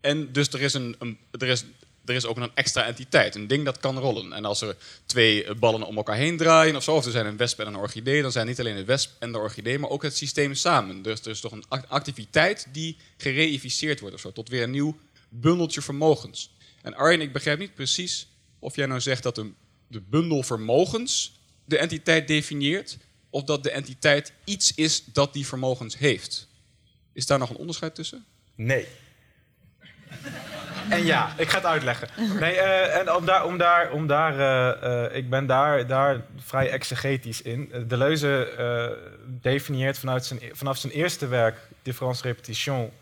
en dus er is, een, een, er is er is ook een extra entiteit, een ding dat kan rollen. En als er twee ballen om elkaar heen draaien of zo, of er zijn een wesp en een orchidee, dan zijn niet alleen de wesp en de orchidee, maar ook het systeem samen. Dus er is toch een activiteit die gereificeerd wordt of zo, tot weer een nieuw bundeltje vermogens. En Arjen, ik begrijp niet precies of jij nou zegt dat de, de bundel vermogens de entiteit definieert, of dat de entiteit iets is dat die vermogens heeft. Is daar nog een onderscheid tussen? Nee. En ja, ik ga het uitleggen. Nee, uh, en om daar, om daar, om daar uh, uh, ik ben daar, daar vrij exegetisch in. Deleuze definieert vanuit zijn, vanaf zijn eerste werk, Difference Repetition,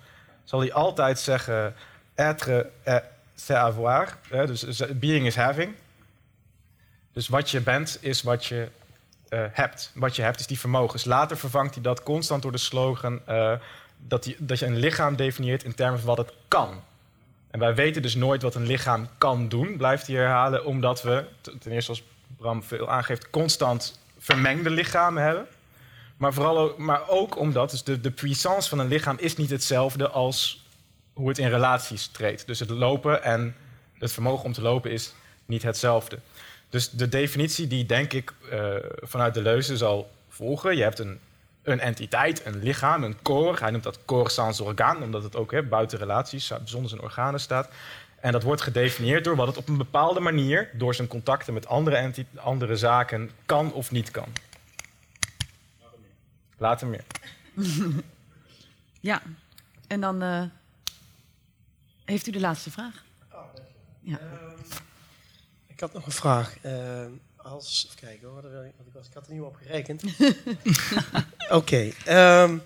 zal hij altijd zeggen: être, c'est avoir. dus being is having. Dus wat je bent, is wat je hebt. Wat je hebt, is die vermogens. Later vervangt hij dat constant door de slogan dat, dat je een lichaam definieert in termen van wat het kan. En wij weten dus nooit wat een lichaam kan doen, blijft hij herhalen, omdat we, ten eerste als Bram veel aangeeft, constant vermengde lichamen hebben. Maar, vooral ook, maar ook omdat dus de, de puissance van een lichaam is niet hetzelfde als hoe het in relaties treedt. Dus het lopen en het vermogen om te lopen is niet hetzelfde. Dus de definitie die denk ik uh, vanuit de leuze zal volgen. Je hebt een een entiteit, een lichaam, een corps. Hij noemt dat corps sans orgaan, omdat het ook hè, buiten relaties, zonder zijn organen staat. En dat wordt gedefinieerd door wat het op een bepaalde manier, door zijn contacten met andere, andere zaken, kan of niet kan. Later meer. ja, en dan uh, heeft u de laatste vraag. Oh, ja. Uh, ik had nog een vraag. Uh, als. Even kijken hoor, want ik, was, ik had er niet op gerekend. Oké. Okay, um, ehm,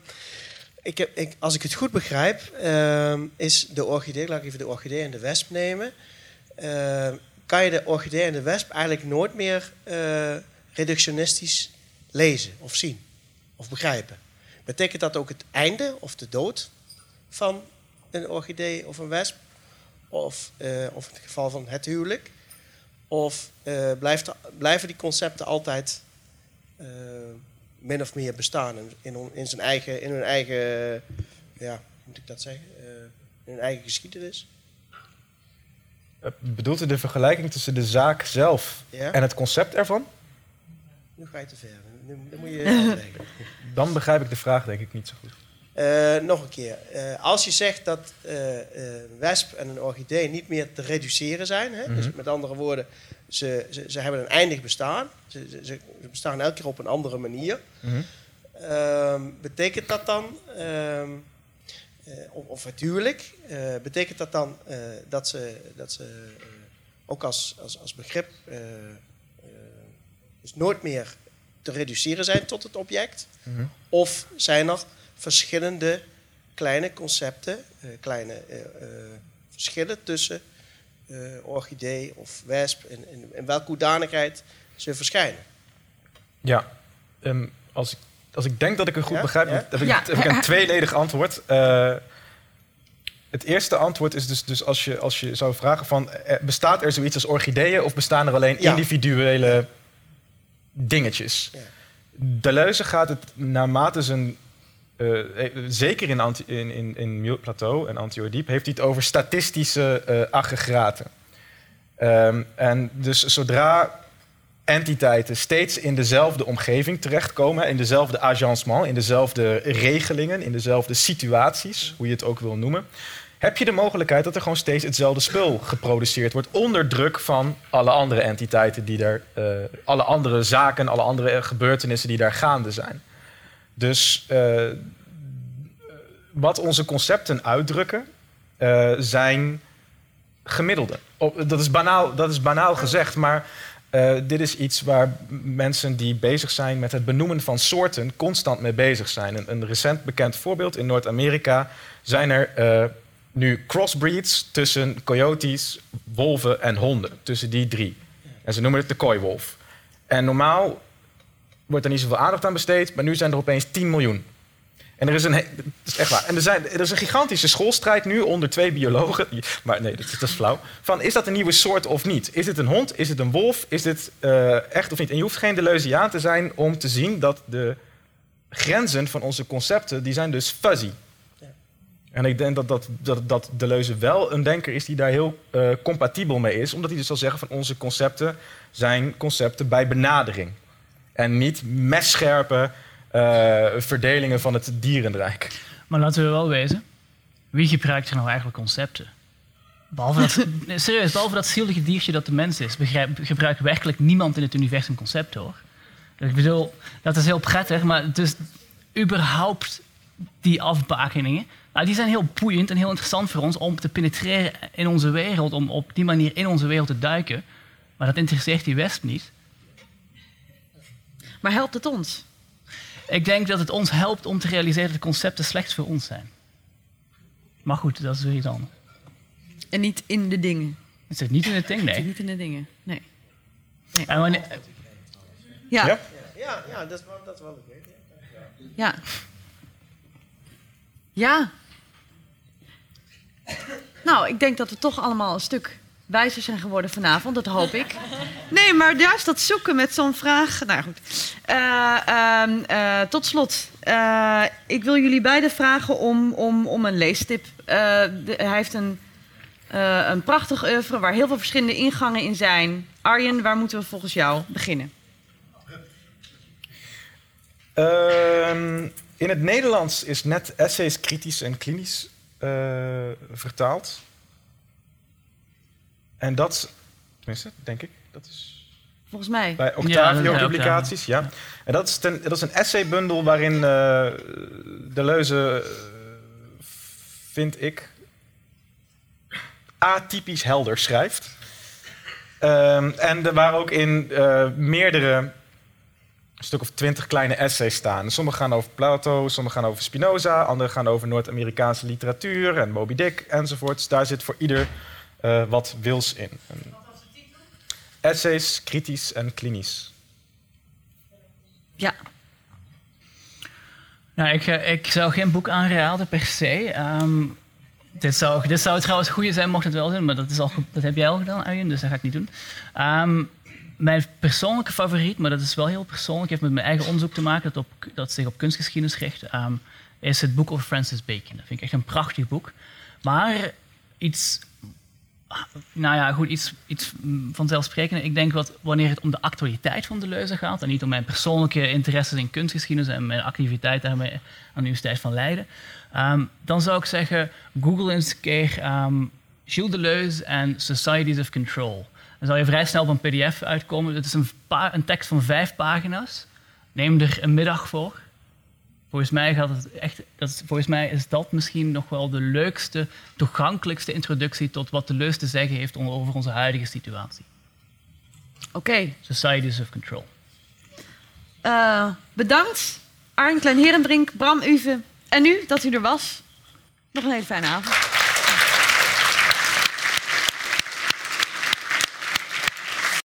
ik heb, ik, als ik het goed begrijp, um, is de orchidee, laat ik even de orchidee en de wesp nemen. Uh, kan je de orchidee en de wesp eigenlijk nooit meer uh, reductionistisch lezen of zien of begrijpen. Betekent dat ook het einde of de dood van een orchidee of een wesp? Of, uh, of in het geval van het huwelijk? Of uh, blijft, blijven die concepten altijd uh, min of meer bestaan in, in, zijn eigen, in hun eigen, ja, moet ik dat zeggen, uh, in hun eigen geschiedenis? Bedoelt u de vergelijking tussen de zaak zelf ja? en het concept ervan? Nu ga je te ver. Nu, nu moet je Dan begrijp ik de vraag denk ik niet zo goed. Uh, nog een keer. Uh, als je zegt dat een wesp en een orchidee niet meer te reduceren zijn, hè? Mm -hmm. dus met andere woorden, ze, ze, ze, hebben een eindig bestaan, ze, ze, ze, bestaan elke keer op een andere manier. Mm -hmm. betekent dat dan, um, of, of het huwelijk, betekent dat dan dat ze, dat ze ook als, als, als begrip dus nooit meer te reduceren zijn tot het object? Mm -hmm. Of zijn er verschillende kleine concepten, uh, kleine uh, verschillen tussen orchidee of wesp en in, in welke hoedanigheid ze verschijnen. Ja, um, als ik als ik denk dat ik het goed Ja? begrijp, Ja? heb, ik, Ja. heb ik een tweeledig antwoord. Eh, het eerste antwoord is dus, dus als, je, als je zou vragen van... eh, bestaat er zoiets als orchideeën of bestaan er alleen Ja. individuele dingetjes? Ja. Deleuze gaat het naarmate zijn... eh, eh, zeker in, anti, in, in, in Plateau en Antioediep heeft hij het over statistische eh aggregaten. Ehm, en dus zodra entiteiten steeds in dezelfde omgeving terechtkomen, in dezelfde agencement, in dezelfde regelingen, in dezelfde situaties, hoe je het ook wil noemen, heb je de mogelijkheid dat er gewoon steeds hetzelfde spul geproduceerd wordt onder druk van alle andere entiteiten die daar, alle andere zaken, alle andere gebeurtenissen die daar gaande zijn. Dus eh, wat onze concepten uitdrukken, eh, zijn gemiddelden. Dat, is banaal, dat is banaal gezegd, maar eh, dit is iets waar mensen die bezig zijn met het benoemen van soorten constant mee bezig zijn. Een, recent bekend voorbeeld in Noord-Amerika zijn er nu crossbreeds tussen coyotes, wolven en honden. Tussen die drie. En ze noemen het de kooiwolf. En normaal wordt er niet zoveel aandacht aan besteed, maar nu zijn er opeens 10 miljoen. En er is een, is echt waar. En er, zijn, er is een gigantische schoolstrijd nu onder twee biologen. Maar nee, dat, is- dat is flauw. Van is dat een nieuwe soort of niet? Is het een hond? Is het een wolf? Is dit eh, echt of niet? En je hoeft geen Deleuziaan te zijn om te zien dat de grenzen van onze concepten, die zijn dus fuzzy. En ik denk dat, dat, dat, dat Deleuze wel een denker is die daar heel eh, compatibel mee is. Omdat hij dus zal zeggen van onze concepten zijn concepten bij benadering. En niet messcherpe eh, verdelingen van het dierenrijk. Maar laten we wel wezen, wie gebruikt er nou eigenlijk concepten? Behalve dat, serieus, behalve dat zielige diertje dat de mens is, begrijp, gebruikt werkelijk niemand in het universum concepten hoor. Ik bedoel, dat is heel prettig, maar dus überhaupt die afbakeningen, nou, die zijn heel boeiend en heel interessant voor ons om te penetreren in onze wereld, om op die manier in onze wereld te duiken. Maar dat interesseert die wesp niet. Maar helpt het ons? Ik denk dat het ons helpt om te realiseren dat de concepten slechts voor ons zijn. Maar goed, dat is weer iets anders. En niet in de dingen. Het zit niet in het ding, Het zit nee. niet in de dingen. Nee. En wanneer, Ja. Ja? Ja, ja dat, is wel, dat is wel. Ja. Ja. Nou, ik denk dat we toch allemaal een stuk wijzer zijn geworden vanavond. Dat hoop ik. Nee, maar juist dat zoeken met zo'n vraag. Nou goed. Eh, ehm, eh, tot slot. eh, ik wil jullie beiden vragen om, om, om een leestip. Hij heeft een, een prachtig oeuvre waar heel veel verschillende ingangen in zijn. Arjen, waar moeten we volgens jou beginnen? Ehm, in het Nederlands is net essays kritisch en klinisch vertaald. En dat, tenminste, denk ik, dat is Volgens mij. bij Ja, dat is Octavio bij publicaties. Ja. En dat is, ten, dat is een essaybundel waarin eh Deleuze, eh, vind ik, atypisch helder schrijft. Ehm, en er waren ook in eh, meerdere een stuk of twintig kleine essays staan. Sommige gaan over Plato, sommige gaan over Spinoza, andere gaan over Noord-Amerikaanse literatuur en Moby Dick enzovoort. Daar zit voor ieder eh, wat wils in. Essays, kritisch en klinisch. Ja. Nou, ik, eh, ik zou geen boek aanraden per se. Ehm, dit, zou, dit zou trouwens goede zijn, mocht het wel zijn, maar dat, is al, dat heb jij al gedaan, Arjen, dus dat ga ik niet doen. Ehm, mijn persoonlijke favoriet, maar dat is wel heel persoonlijk, heeft met mijn eigen onderzoek te maken, dat, op, dat zich op kunstgeschiedenis richt, ehm, is het boek over Francis Bacon. Dat vind ik echt een prachtig boek. Maar iets nou ja, goed, iets, iets vanzelfsprekend. Ik denk dat wanneer het om de actualiteit van de leuze gaat, en niet om mijn persoonlijke interesses in kunstgeschiedenis en mijn activiteit daarmee aan de Universiteit van Leiden, ehm, dan zou ik zeggen, google eens een keer ehm, Gilles Deleuze en Societies of Control. Dan zal je vrij snel op een pdf uitkomen. Het is een, een tekst van vijf pagina's. Neem er een middag voor. Volgens mij, gaat het echt, dat is, volgens mij is dat misschien nog wel de leukste, toegankelijkste introductie tot wat de leus te zeggen heeft over onze huidige situatie. Oké. Societies of Control. Eh, bedankt. Arjen Klein-Herenbrink, Bram Uve en u dat u er was. Nog een hele fijne avond.